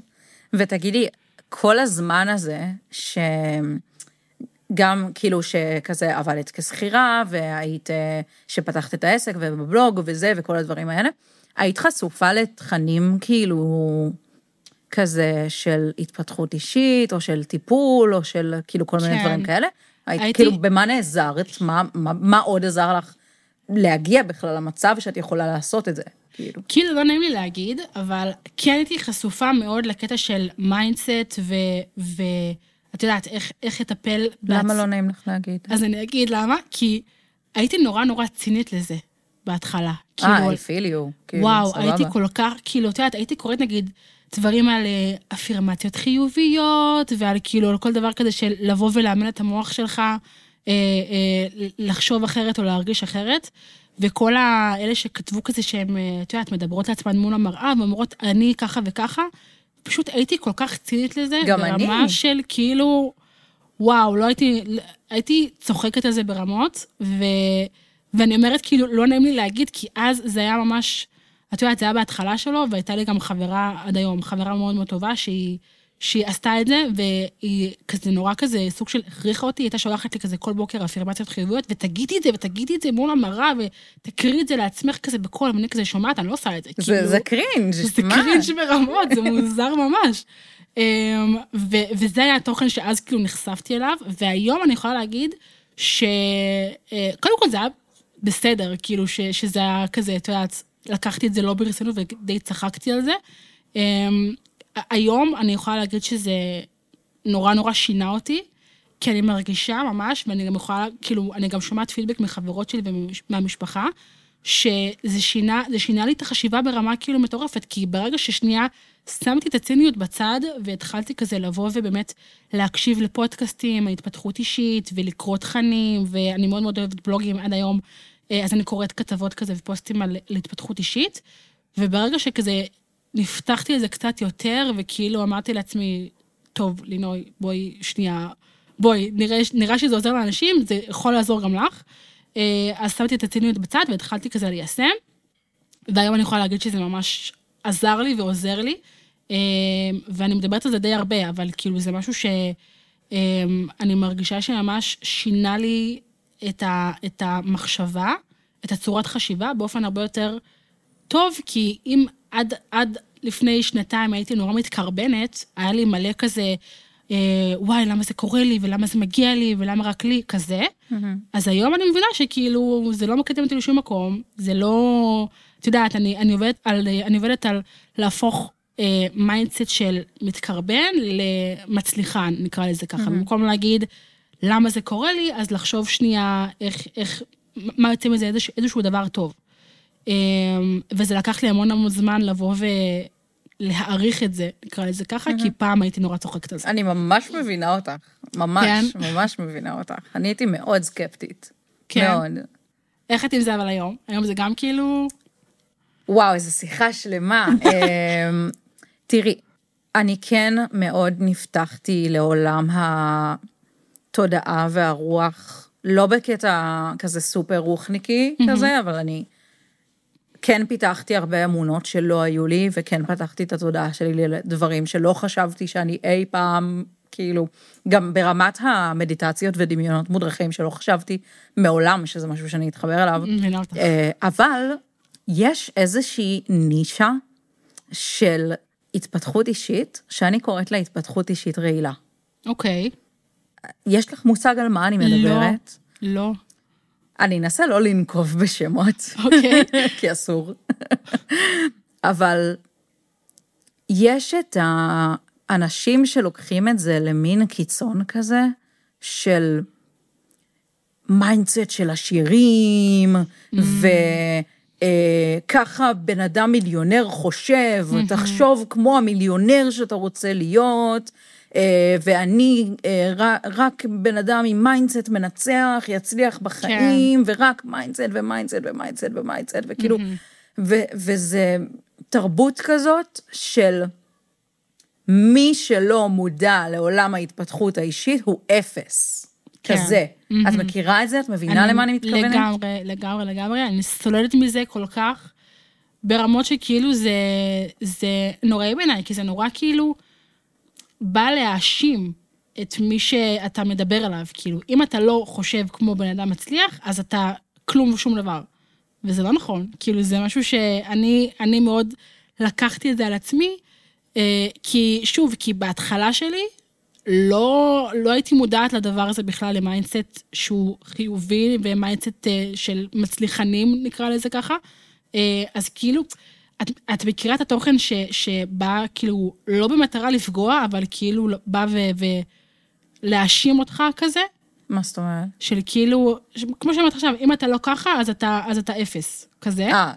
ותגידי, כל הזמן הזה, שגם כאילו שכזה עבדת כשכירה, והיית, אה, שפתחת את העסק ובבלוג וזה וכל הדברים האלה, היית חשופה לתכנים כאילו כזה של התפתחות אישית, או של טיפול, או של כאילו כל מיני כן. דברים כאלה? היית הייתי- כאילו, במה נעזרת? מה, מה, מה עוד עזר לך להגיע בכלל למצב שאת יכולה לעשות את זה? כאילו. כאילו לא נעים לי להגיד, אבל כן הייתי חשופה מאוד לקטע של mindset, ואת יודעת, איך, איך לטפל... למה בעצ- לא נעים לך להגיד? אז אני אגיד למה, כי הייתי נורא נורא צינית לזה בהתחלה. אה, כאילו, I feel you. כאילו, וואו, סבבה. הייתי כל כך, כאילו, את יודעת, הייתי קוראת נגיד דברים על אה, אפירמציות חיוביות, ועל כאילו, על כל דבר כזה של לבוא ולאמן את המוח שלך, אה, אה, לחשוב אחרת או להרגיש אחרת. וכל האלה שכתבו כזה שהן, אה, את יודעת, מדברות לעצמן מול המראה ואומרות, אני ככה וככה, פשוט הייתי כל כך צינית לזה, גם ברמה אני. של כאילו, וואו, לא הייתי, הייתי צוחקת על זה ברמות, ו, ואני אומרת, כאילו, לא נעים לי להגיד, כי אז זה היה ממש, את יודעת, זה היה בהתחלה שלו, והייתה לי גם חברה עד היום, חברה מאוד מאוד טובה, שהיא, שהיא עשתה את זה, והיא כזה נורא כזה, סוג של הכריחה אותי, היא הייתה שולחת לי כזה כל בוקר אפירמציות חיוביות, ותגידי את זה, ותגידי את זה מול המראה, ותקריאי את זה לעצמך כזה בקול, ואני כזה שומעת, אני לא עושה את זה, זה, כאילו. זה cringe, זה מה? cringe ברמות, זה מוזר ממש. אמ, ו- וזה היה התוכן שאז כאילו נחשפתי אליו, והיום אני יכולה להגיד ש... אה, קודם כל זה היה בסדר, כאילו ש- שזה היה כזה, את יודעת, לקחתי את זה לא ברצינות ודי צחקתי על זה. אמ, היום אני יכולה להגיד שזה נורא נורא שינה אותי, כי אני מרגישה ממש, ואני גם יכולה, כאילו, אני גם שומעת פידבק מחברות שלי ומהמשפחה, שזה שינה, זה שינה לי את החשיבה ברמה כאילו מטורפת, כי ברגע ששנייה שמתי את הציניות בצד, והתחלתי כזה לבוא ובאמת להקשיב לפודקאסטים, התפתחות אישית, ולקרוא תכנים, ואני מאוד מאוד אוהבת בלוגים עד היום, אז אני קוראת כתבות כזה ופוסטים על, על התפתחות אישית, וברגע שכזה נפתחתי לזה קצת יותר, וכאילו אמרתי לעצמי, טוב, לינוי, בואי שנייה, בואי, נראה, נראה שזה עוזר לאנשים, זה יכול לעזור גם לך. אה, אז שמתי את הציניות בצד והתחלתי כזה ליישם, והיום אני יכולה להגיד שזה ממש עזר לי ועוזר לי, אה, ואני מדברת על זה די הרבה, אבל כאילו זה משהו שאני מרגישה שממש שינה לי את, ה, את המחשבה, את הצורת חשיבה, באופן הרבה יותר טוב, כי אם עד, עד לפני שנתיים הייתי נורא מתקרבנת, היה לי מלא כזה, אה, וואי, למה זה קורה לי, ולמה זה מגיע לי, ולמה רק לי, כזה. אז היום אני מבינה שכאילו, זה לא מקדם אותי לשום מקום, זה לא... את יודעת, אני, אני, עובדת, על, אני עובדת על להפוך אה, mindset של מתקרבן למצליחן, נקרא לזה ככה. במקום להגיד, למה זה קורה לי, אז לחשוב שנייה איך, איך, מה יוצא מזה איזשהו, איזשהו דבר טוב. אה, וזה לקח לי המון המון זמן לבוא ולהעריך את זה, נקרא לזה ככה, כי פעם הייתי נורא צוחקת על זה. אני ממש מבינה אותך, ממש, כן? ממש מבינה אותך. אני הייתי מאוד סקפטית. כן. מאוד. איך את עם זה אבל היום? היום זה גם כאילו... וואו, איזו שיחה שלמה. אמ, תראי, אני כן מאוד נפתחתי לעולם התודעה והרוח, לא בקטע כזה סופר רוחניקי כזה, אבל אני כן פיתחתי הרבה אמונות שלא היו לי, וכן פתחתי את התודעה שלי לדברים שלא חשבתי שאני אי פעם כאילו, גם ברמת המדיטציות ודמיונות מודרכים, שלא חשבתי מעולם שזה משהו שאני אתחבר אליו. אה, אבל יש איזושהי נישה של התפתחות אישית, שאני קוראת לה התפתחות אישית רעילה. אוקיי. יש לך מושג על מה אני מדברת? לא. אני אנסה לא לנקוב בשמות, אוקיי. כי אסור. אבל יש את האנשים שלוקחים את זה למין קיצון כזה, של mindset של עשירים, וככה בן אדם מיליונר חושב, תחשוב כמו המיליונר שאתה רוצה להיות. אה, ואני אה, רק בן אדם עם mindset מנצח, יצליח בחיים, ורק mindset ו mindset ו mindset ו mindset, וכאילו, ו- וזה תרבות כזאת של מי שלא מודע לעולם ההתפתחות האישית הוא אפס. כן. כזה. את מכירה את זה? את מבינה למה אני מתכוונת? לגמרי, לגמרי, לגמרי. אני סולדת מזה כל כך, ברמות שכאילו זה, זה נוראי בעיניי, כי זה נורא כאילו בא להאשים את מי שאתה מדבר עליו. כאילו, אם אתה לא חושב כמו בן אדם מצליח, אז אתה כלום ושום דבר. וזה לא נכון. כאילו, זה משהו שאני אני מאוד לקחתי את זה על עצמי, אה, כי שוב, כי בהתחלה שלי, לא, לא הייתי מודעת לדבר הזה בכלל, ל mindset שהוא חיובי ו mindset אה, של מצליחנים, נקרא לזה ככה. אה, אז כאילו, את, את מכירה את התוכן ש, שבא כאילו לא במטרה לפגוע, אבל כאילו בא ו, ולהאשים אותך כזה, מה זאת אומרת? של כאילו, ש- כמו שאמרת עכשיו, אם אתה לא ככה, אז אתה, אז אתה אפס, כזה. אה,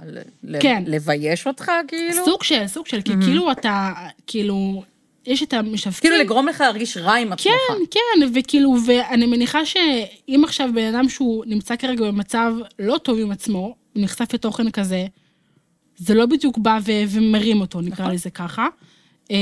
כן. לבייש אותך כאילו? סוג של, סוג של, כי כאילו אתה, כאילו, יש את המשווקים. כאילו לגרום לך להרגיש רע עם עצמך. כן, כן, וכאילו, ואני מניחה שאם עכשיו בן אדם שהוא נמצא כרגע במצב לא טוב עם עצמו, הוא נחשף לתוכן כזה, זה לא בדיוק בא ו- ומרים אותו, נקרא לזה ככה. אמ,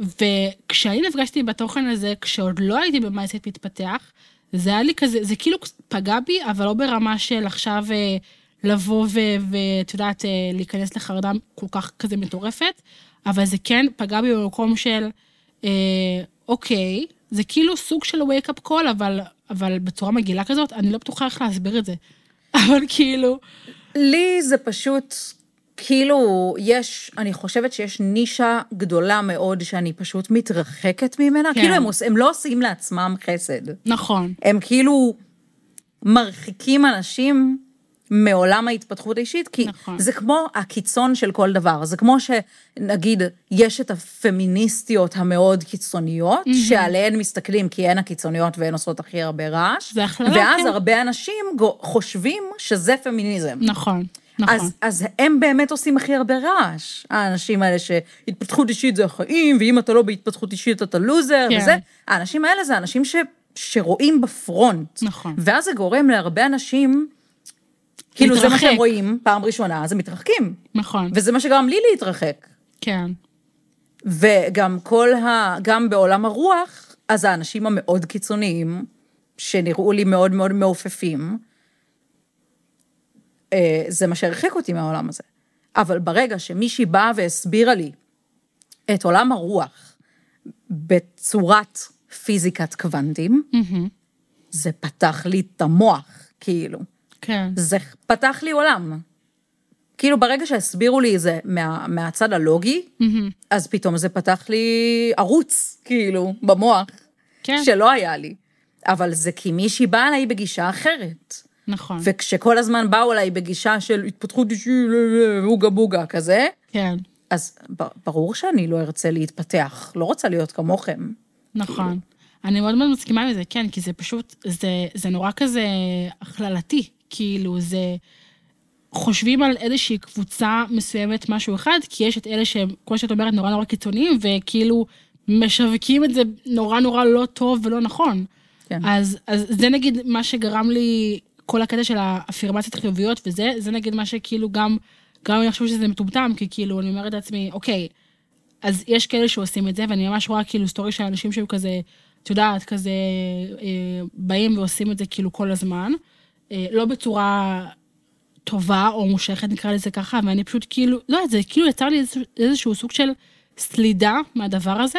וכשאני נפגשתי בתוכן הזה, כשעוד לא הייתי במייסט מתפתח, זה היה לי כזה, זה כאילו פגע בי, אבל לא ברמה של עכשיו אה, לבוא ואת יודעת, אה, להיכנס לחרדה כל כך כזה מטורפת, אבל זה כן פגע בי במקום של, אה, אוקיי, זה כאילו סוג של wake-up call, אבל, אבל בצורה מגעילה כזאת, אני לא בטוחה איך להסביר את זה. אבל כאילו, לי זה פשוט, כאילו, יש, אני חושבת שיש נישה גדולה מאוד שאני פשוט מתרחקת ממנה. כן. כאילו, הם, עוש, הם לא עושים לעצמם חסד. נכון, הם כאילו מרחיקים אנשים מעולם ההתפתחות האישית, כי נכון. זה כמו הקיצון של כל דבר. זה כמו שנגיד, יש את הפמיניסטיות המאוד קיצוניות, שעליהן מסתכלים כי הן הקיצוניות והן עושות הכי הרבה רעש, זה הכללה, ואז כן. הרבה אנשים חושבים שזה פמיניזם. נכון, נכון. אז, אז הם באמת עושים הכי הרבה רעש, האנשים האלה שהתפתחות אישית זה החיים, ואם אתה לא בהתפתחות אישית אתה לוזר, כן. וזה. האנשים האלה זה אנשים ש, שרואים בפרונט. נכון. ואז זה גורם להרבה אנשים, כאילו זה מה להתרחק. שהם רואים פעם ראשונה, אז הם מתרחקים. נכון, וזה מה שגרם לי להתרחק. כן, וגם כל ה... גם בעולם הרוח, אז האנשים המאוד קיצוניים, שנראו לי מאוד מאוד מעופפים, זה מה שהרחיק אותי מהעולם הזה. אבל ברגע שמישהי באה והסבירה לי את עולם הרוח בצורת פיזיקת קוונטים, זה פתח לי את המוח, כאילו. כן, זה פתח לי עולם. כאילו ברגע שהסבירו לי את זה מה, מהצד הלוגי, אז פתאום זה פתח לי ערוץ, כאילו, במוח, כן, שלא היה לי. אבל זה כי מישהי באה אליי בגישה אחרת. נכון, וכשכל הזמן באו אליי בגישה של התפתחות אישית, בוגה בוגה כזה, כן, אז ברור שאני לא ארצה להתפתח, לא רוצה להיות כמוכם. נכון. אני מאוד מאוד מסכימה עם זה, כן, כי זה פשוט, זה, זה נורא כזה הכללתי, כאילו, זה... חושבים על איזושהי קבוצה מסוימת, משהו אחד, כי יש את אלה שהם, כמו שאת אומרת, נורא נורא קיצוניים, וכאילו משווקים את זה נורא נורא לא טוב ולא נכון. כן. אז, אז זה נגיד מה שגרם לי, כל הקטע של האפירמציות חיוביות וזה, זה נגיד מה שכאילו גם, גם אני חושבת שזה מטומטם, כי כאילו, אני אומרת לעצמי, אוקיי, אז יש כאלה שעושים את זה, ואני ממש רואה כאילו סטורי של אנשים שהם כזה, את יודעת, כזה, אה, באים ועושים את זה כאילו כל הזמן. אה, לא בצורה טובה או מושכת, נקרא לזה ככה, ואני פשוט כאילו, לא יודעת, זה כאילו יצר לי איזשהו, איזשהו סוג של סלידה מהדבר הזה,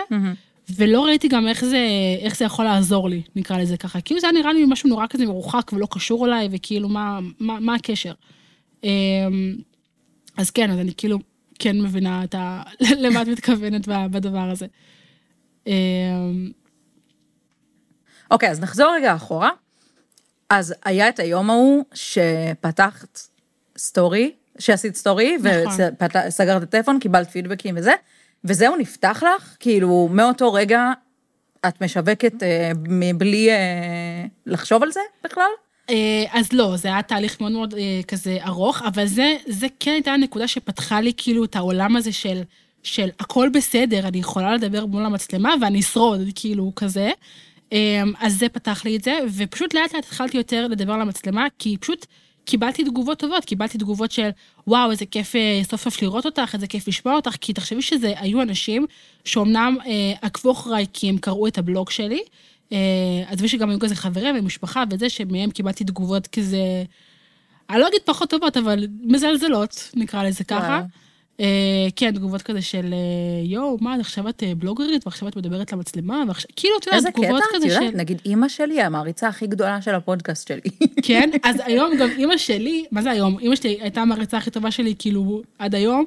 ולא ראיתי גם איך זה, איך זה יכול לעזור לי, נקרא לזה ככה. כאילו זה היה נראה לי משהו נורא כזה מרוחק ולא קשור אליי, וכאילו מה, מה, מה הקשר. אמ, אז כן, אז אני כאילו כן מבינה את ה... למה את מתכוונת בדבר הזה. אמ, אוקיי, אז נחזור רגע אחורה. אז היה את היום ההוא שפתחת סטורי, שעשית סטורי, נכון. וסגרת את הטלפון, קיבלת פידבקים וזה, וזהו, נפתח לך? כאילו, מאותו רגע את משווקת אה, מבלי אה, לחשוב על זה בכלל? אה, אז לא, זה היה תהליך מאוד מאוד אה, כזה ארוך, אבל זה, זה כן הייתה הנקודה שפתחה לי כאילו את העולם הזה של, של הכל בסדר, אני יכולה לדבר מול המצלמה ואני אשרוד, כאילו, כזה. אה, אז זה פתח לי את זה, ופשוט לאט לאט התחלתי יותר לדבר למצלמה, כי פשוט קיבלתי תגובות טובות, קיבלתי תגובות של, וואו, איזה כיף אה, סוף סוף לראות אותך, איזה כיף לשמוע אותך, כי תחשבי שזה היו אנשים שאומנם אה, עקבו אחריי כי הם קראו את הבלוג שלי, אה, עזבי שגם היו כזה חברים ומשפחה וזה, שמהם קיבלתי תגובות כזה, אני לא אגיד פחות טובות, אבל מזלזלות, נקרא לזה ככה. וואו. אה, כן, תגובות כזה של אה, יואו, מה, עכשיו את אה, בלוגרית, ועכשיו את מדברת למצלמה, ועכשיו, כאילו, את יודעת, איזה קטע, תגובות את כזה של... יודעת, נגיד אימא שלי המעריצה הכי גדולה של הפודקאסט שלי. כן, אז היום גם אימא שלי, מה זה היום? אימא שלי הייתה המעריצה הכי טובה שלי, כאילו, עד היום,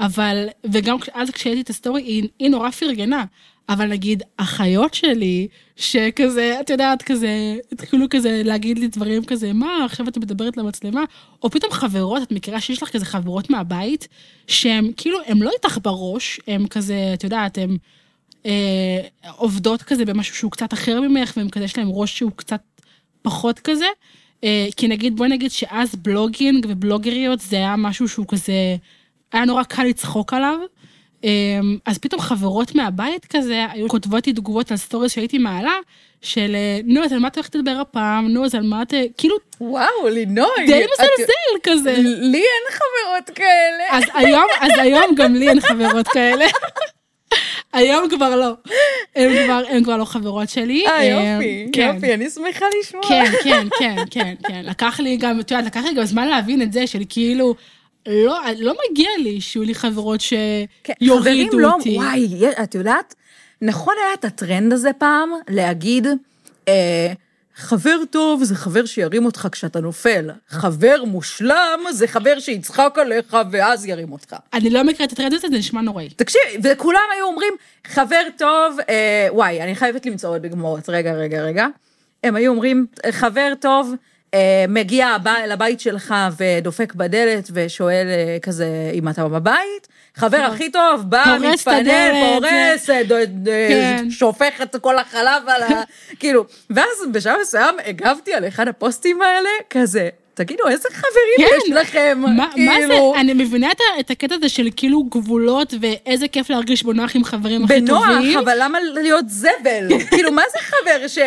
אבל, וגם אז כשהייתי את הסטורי, היא, היא נורא פרגנה. אבל נגיד, אחיות שלי, שכזה, את יודעת, כזה, התחילו כזה להגיד לי דברים כזה, מה, עכשיו את מדברת למצלמה? או פתאום חברות, את מכירה שיש לך כזה חברות מהבית, שהן כאילו, הן לא איתך בראש, הן כזה, את יודעת, הן אה, עובדות כזה במשהו שהוא קצת אחר ממך, והן כזה, יש להן ראש שהוא קצת פחות כזה. אה, כי נגיד, בואי נגיד שאז blogging ובלוגריות זה היה משהו שהוא כזה, היה נורא קל לצחוק עליו. אה, אז פתאום חברות מהבית כזה היו כותבות לי תגובות על סטוריס שהייתי מעלה, של אה, נו, אז על מה את הולכת לדבר הפעם? נו, אז על מה את... אה", כאילו, וואו, לינוי. די מזלזל כזה. לי אין חברות כאלה. אז היום, אז היום גם לי אין חברות כאלה. היום כבר לא. הן כבר, הן כבר לא חברות שלי. אה, יופי, כן. יופי, אני שמחה לשמוע. כן, כן, כן, כן, כן. לקח לי גם, את יודעת, לקח לי גם זמן להבין את זה, של כאילו, לא, לא מגיע לי שיהיו לי חברות כן, שיורידו חברים לא, אותי. וואי, את יודעת, נכון היה את הטרנד הזה פעם, להגיד, אה, חבר טוב זה חבר שירים אותך כשאתה נופל, חבר מושלם זה חבר שיצחק עליך ואז ירים אותך. אני לא מכירה את הטרנד הזה, זה נשמע נוראי. תקשיב, וכולם היו אומרים, חבר טוב, אה, וואי, אני חייבת למצוא עוד דוגמאות, רגע, רגע, רגע. הם היו אומרים, חבר טוב, מגיע הב- לבית שלך ודופק בדלת ושואל אה, כזה אם אתה בבית, חבר הכי טוב, בא, הדלת, פורס, אה, כן. שופך את כל החלב על ה... כאילו, ואז בשלב מסוים הגבתי על אחד הפוסטים האלה, כזה, תגידו, איזה חברים כן. יש לכם? מה, מה כאילו, זה, אני מבינה את, את הקטע הזה של כאילו גבולות, ואיזה כיף להרגיש בנוח עם חברים הכי בנוח, טובים. אבל למה להיות זבל? כאילו, מה זה חבר ש...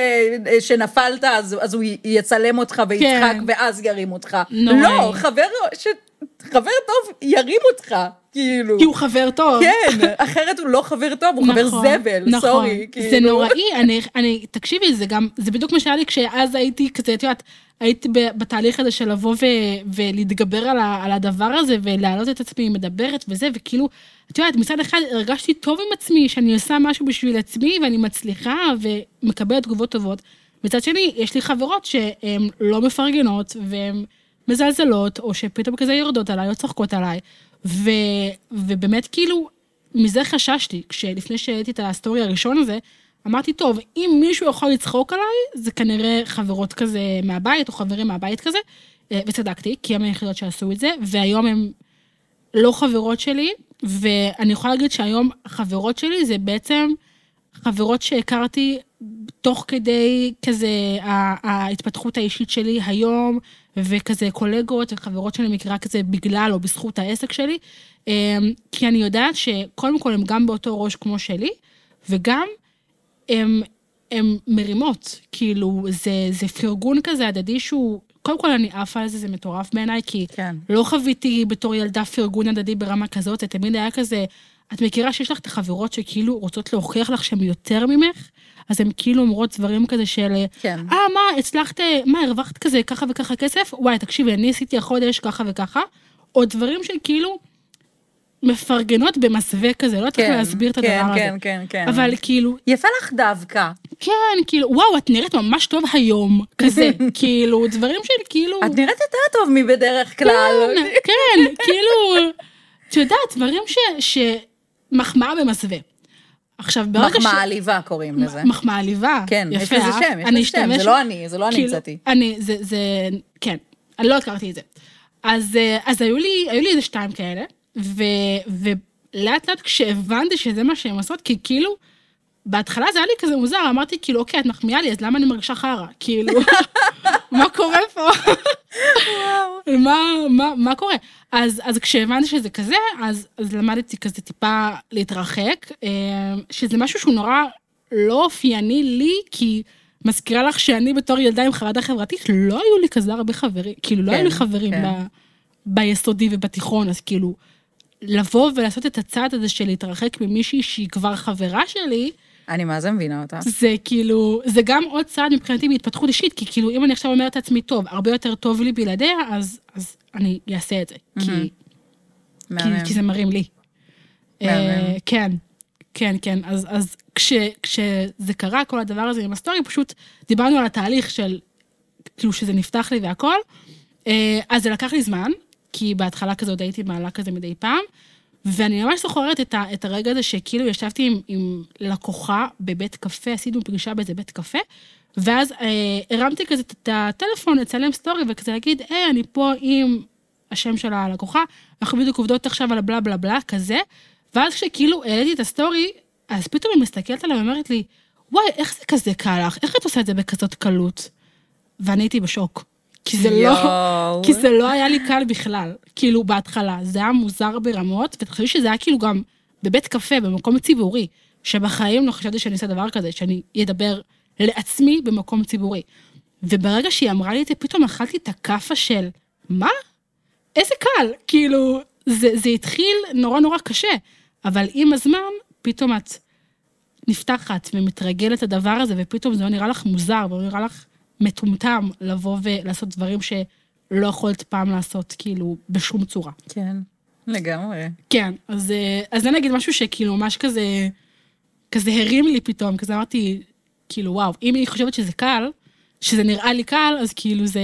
שנפלת, אז, אז הוא יצלם אותך ויצחק, כן. ואז ירים אותך? נוראי. לא, חבר, ש... חבר טוב ירים אותך, כאילו. כי הוא חבר טוב. כן, אחרת הוא לא חבר טוב, הוא חבר נכון, זבל, נכון. סורי. כאילו. זה נוראי, אני, אני, תקשיבי, זה גם, זה בדיוק מה שהיה לי כשאז הייתי כזה, את יודעת, הייתי ב- בתהליך הזה של לבוא ו, ולהתגבר על, ה, על הדבר הזה ולהעלות את עצמי מדברת וזה, וכאילו, את יודעת, מצד אחד הרגשתי טוב עם עצמי, שאני עושה משהו בשביל עצמי ואני מצליחה ומקבלת תגובות טובות. מצד שני, יש לי חברות שהן לא מפרגנות והן מזלזלות, או שפתאום כזה יורדות עליי או צוחקות עליי, ו, ובאמת כאילו, מזה חששתי, כשלפני שהעליתי את הסטורי הראשון הזה, אמרתי, טוב, אם מישהו יכול לצחוק עליי, זה כנראה חברות כזה מהבית, או חברים מהבית כזה, אה, וצדקתי, כי הם היחידות שעשו את זה, והיום הם לא חברות שלי, ואני יכולה להגיד שהיום החברות שלי זה בעצם חברות שהכרתי תוך כדי כזה ההתפתחות האישית שלי היום, וכזה קולגות וחברות שאני מכירה כזה בגלל או בזכות העסק שלי, אמ, כי אני יודעת שקודם כל הם גם באותו ראש כמו שלי, וגם הם, הם מרימות, כאילו זה, זה פרגון כזה הדדי שהוא, קודם כל אני עפה על זה, זה מטורף בעיניי, כי כן. לא חוויתי בתור ילדה פרגון הדדי ברמה כזאת, זה תמיד היה כזה, את מכירה שיש לך את החברות שכאילו רוצות להוכיח לך שהן יותר ממך? אז הן כאילו אומרות דברים כזה של, כן. אה, מה, הצלחת, מה, הרווחת כזה ככה וככה כסף? וואי, תקשיבי, אני עשיתי החודש ככה וככה. או דברים של כאילו, מפרגנות במסווה כזה, לא צריך כן, להסביר את כן, הדבר הזה. כן, כן, כן. אבל כאילו, יפה לך דווקא. כן, כאילו, וואו, את נראית ממש טוב היום, כזה, כאילו, דברים של כאילו... את נראית יותר טוב מבדרך כלל. כן, כן, כאילו, את יודעת, דברים ש... שמחמאה במסווה. עכשיו, ברגע ש... מחמאה עליבה קוראים לזה. מחמאה עליבה. כן, יש יפה, לזה אהבת? שם, יש לזה שם, זה לא אני, זה לא אני כאילו, המצאתי. אני, זה, זה, כן, אני לא הכרתי את זה. אז, אה, אז היו לי, היו לי איזה שתיים כאלה, ו, ולאט לאט כשהבנתי שזה מה שהן עושות, כי כאילו, בהתחלה זה היה לי כזה מוזר, אמרתי כאילו, אוקיי, את מחמיאה לי, אז למה אני מרגישה חרא? כאילו, מה קורה פה? מה, מה, מה קורה? אז, אז כשהבנתי שזה כזה, אז, אז למדתי כזה טיפה להתרחק, אה, שזה משהו שהוא נורא לא אופייני לי, כי מזכירה לך שאני בתור ילדה עם חרדה חברתית, לא היו לי כזה הרבה חברים, כאילו לא כן, היו לי חברים כן. ב, ביסודי ובתיכון, אז כאילו, לבוא ולעשות את הצעד הזה של להתרחק ממישהי שהיא כבר חברה שלי, אני מה זה מבינה אותה. זה כאילו, זה גם עוד צעד מבחינתי בהתפתחות אישית, כי כאילו, אם אני עכשיו אומרת לעצמי, טוב, הרבה יותר טוב לי בלעדיה, אז, אז אני אעשה את זה. כי, כי. כי זה מרים לי. אה, כן, כן, כן. אז, אז כש, כשזה קרה, כל הדבר הזה עם הסטורי, פשוט דיברנו על התהליך של, כאילו, שזה נפתח לי והכל. אה, אז זה לקח לי זמן, כי בהתחלה כזה עוד הייתי מעלה כזה מדי פעם, ואני ממש זוכרת את, ה, את הרגע הזה שכאילו ישבתי עם, עם לקוחה בבית קפה, עשינו פגישה באיזה בית קפה, ואז אה, הרמתי כזה את הטלפון לצלם סטורי וכזה להגיד, היי, אני פה עם השם של הלקוחה, אנחנו בדיוק עובדות עכשיו על הבלה בלה בלה, כזה, ואז כשכאילו העליתי את הסטורי, אז פתאום היא מסתכלת עליי ואומרת לי, וואי, איך זה כזה קל לך? איך את עושה את זה בכזאת קלות? ואני הייתי בשוק. כי זה לא. כי זה לא היה לי קל בכלל, כאילו בהתחלה, זה היה מוזר ברמות, ותחשבי שזה היה כאילו גם בבית קפה, במקום ציבורי, שבחיים לא חשבתי שאני אעשה דבר כזה, שאני אדבר לעצמי במקום ציבורי. וברגע שהיא אמרה לי את זה, פתאום אכלתי את הכאפה של, מה? איזה קל, כאילו, זה, זה התחיל נורא נורא קשה, אבל עם הזמן, פתאום את נפתחת ומתרגלת לדבר הזה, ופתאום זה לא נראה לך מוזר, ולא נראה לך מטומטם לבוא ולעשות דברים שלא יכולת פעם לעשות, כאילו, בשום צורה. כן, לגמרי. כן, אז, אה, אז זה נגיד משהו שכאילו ממש כזה, כזה הרים לי פתאום, כזה אמרתי, כאילו, וואו, אם היא חושבת שזה קל, שזה נראה לי קל, אז כאילו זה,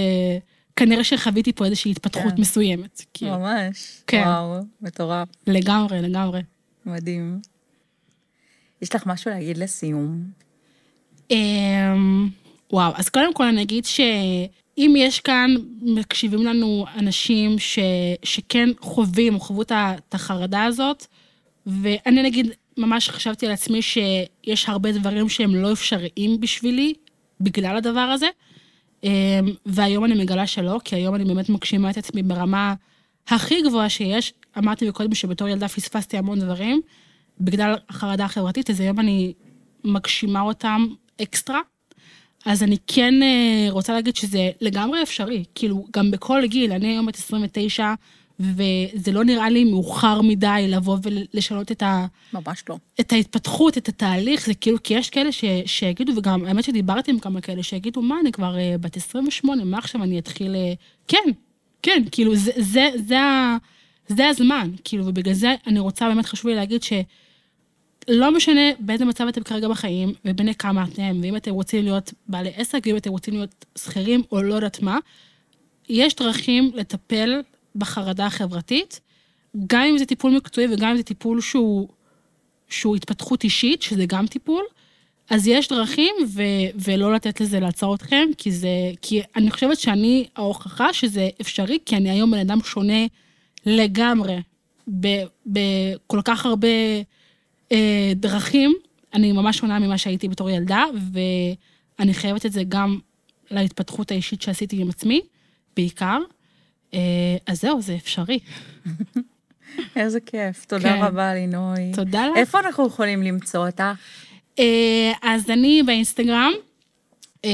כנראה שחוויתי פה איזושהי התפתחות כן. מסוימת. כאילו, ממש. כן. וואו, מטורף. לגמרי, לגמרי. מדהים. יש לך משהו להגיד לסיום? אמ, וואו, אז קודם כל אני אגיד שאם יש כאן, מקשיבים לנו אנשים ש, שכן חווים חוו את החרדה הזאת, ואני נגיד, ממש חשבתי על עצמי שיש הרבה דברים שהם לא אפשריים בשבילי, בגלל הדבר הזה, אמ, והיום אני מגלה שלא, כי היום אני באמת מגשימה את עצמי ברמה הכי גבוהה שיש. אמרתי קודם שבתור ילדה פספסתי המון דברים, בגלל החרדה החברתית, אז היום אני מגשימה אותם אקסטרה. אז אני כן אה, רוצה להגיד שזה לגמרי אפשרי, כאילו, גם בכל גיל, אני היום בת 29, וזה לא נראה לי מאוחר מדי לבוא ולשנות את, ה, ממש לא. את ההתפתחות, את התהליך, זה כאילו, כי יש כאלה ש, שיגידו, וגם האמת שדיברתי עם כמה כאלה, שיגידו, מה, אני כבר אה, בת 28, מה עכשיו אני אתחיל... אה, כן, כן, כאילו, זה, זה, זה, ה- זה הזמן, כאילו, ובגלל זה אני רוצה, באמת חשוב לי להגיד ש... לא משנה באיזה מצב אתם כרגע בחיים, ובני כמה אתם, ואם אתם רוצים להיות בעלי עסק, ואם אתם רוצים להיות שכירים, או לא יודעת מה, יש דרכים לטפל בחרדה החברתית, גם אם זה טיפול מקצועי וגם אם זה טיפול שהוא, שהוא התפתחות אישית, שזה גם טיפול, אז יש דרכים, ו, ולא לתת לזה לעצור אתכם, כי זה, כי אני חושבת שאני ההוכחה שזה אפשרי, כי אני היום בן אדם שונה לגמרי, בכל כך הרבה דרכים. אני ממש שונה ממה שהייתי בתור ילדה, ואני חייבת את זה גם להתפתחות האישית שעשיתי עם עצמי, בעיקר. אה, אז זהו, זה אפשרי. איזה כיף. תודה כן. רבה, לינוי. תודה לך. איפה אנחנו יכולים למצוא אותך? אה, אז אני באינסטגרם, אה,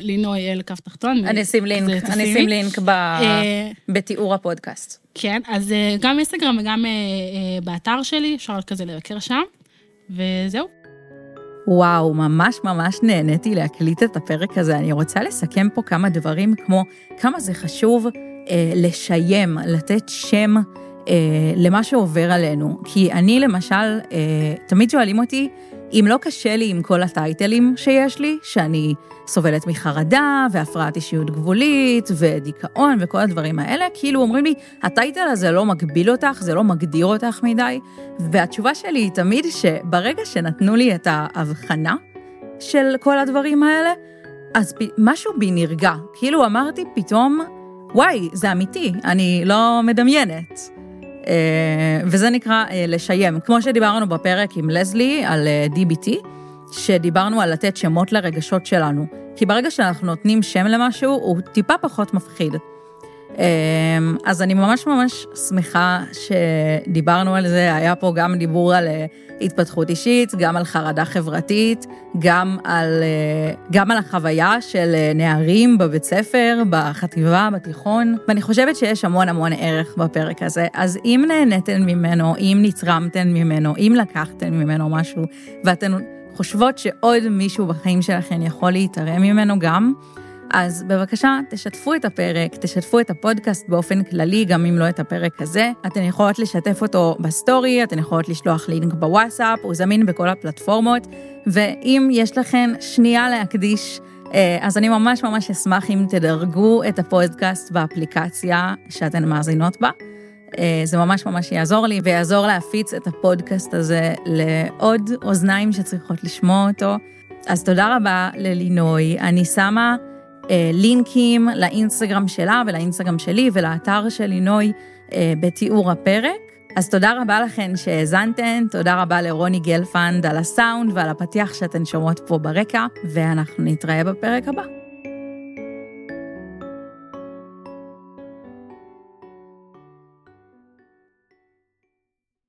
לינוי אל כף תחתון. אני אשים לינק, אני. אשים לינק אה, בתיאור הפודקאסט. כן, אז אה, גם אינסטגרם וגם אה, באתר שלי, אפשר כזה לבקר שם, וזהו. וואו, ממש ממש נהניתי להקליט את הפרק הזה. אני רוצה לסכם פה כמה דברים, כמו כמה זה חשוב אה, לשיים, לתת שם אה, למה שעובר עלינו. כי אני למשל, אה, תמיד שואלים אותי, אם לא קשה לי עם כל הטייטלים שיש לי, שאני סובלת מחרדה והפרעת אישיות גבולית ודיכאון וכל הדברים האלה, כאילו אומרים לי, הטייטל הזה לא מגביל אותך, זה לא מגדיר אותך מדי, והתשובה שלי היא תמיד שברגע שנתנו לי את ההבחנה של כל הדברים האלה, אז משהו בי נרגע, כאילו אמרתי פתאום, וואי, זה אמיתי, אני לא מדמיינת. אה, וזה נקרא אה, לשיים. כמו שדיברנו בפרק עם לזלי על אה, DBT, שדיברנו על לתת שמות לרגשות שלנו. כי ברגע שאנחנו נותנים שם למשהו, הוא טיפה פחות מפחיד. אמ, אז אני ממש ממש שמחה שדיברנו על זה, היה פה גם דיבור על אה, התפתחות אישית, גם על חרדה חברתית, גם על, אה, גם על החוויה של אה, נערים בבית ספר, בחטיבה, בתיכון, ואני חושבת שיש המון המון ערך בפרק הזה. אז אם נהניתן ממנו, אם נצרמתן ממנו, אם לקחתן ממנו משהו, ואתן חושבות שעוד מישהו בחיים שלכם יכול להיתרם ממנו גם, אז בבקשה, תשתפו את הפרק, תשתפו את הפודקאסט באופן כללי, גם אם לא את הפרק הזה. אתן יכולות לשתף אותו בסטורי, אתן יכולות לשלוח לינק בוואטסאפ, הוא זמין בכל הפלטפורמות, ואם יש לכן שנייה להקדיש, אה, אז אני ממש ממש אשמח אם תדרגו את הפודקאסט באפליקציה שאתן מאזינות בה. אה, זה ממש ממש יעזור לי ויעזור להפיץ את הפודקאסט הזה לעוד אוזניים שצריכות לשמוע אותו. אז תודה רבה ללינוי. אני שמה לינקים לאינסטגרם שלה ולאינסטגרם שלי ולאתר של לינוי אה, בתיאור הפרק. אז תודה רבה לכן שהאזנתן, תודה רבה לרוני גלפנד על הסאונד ועל הפתיח שאתן שומעות פה ברקע, ואנחנו נתראה בפרק הבא.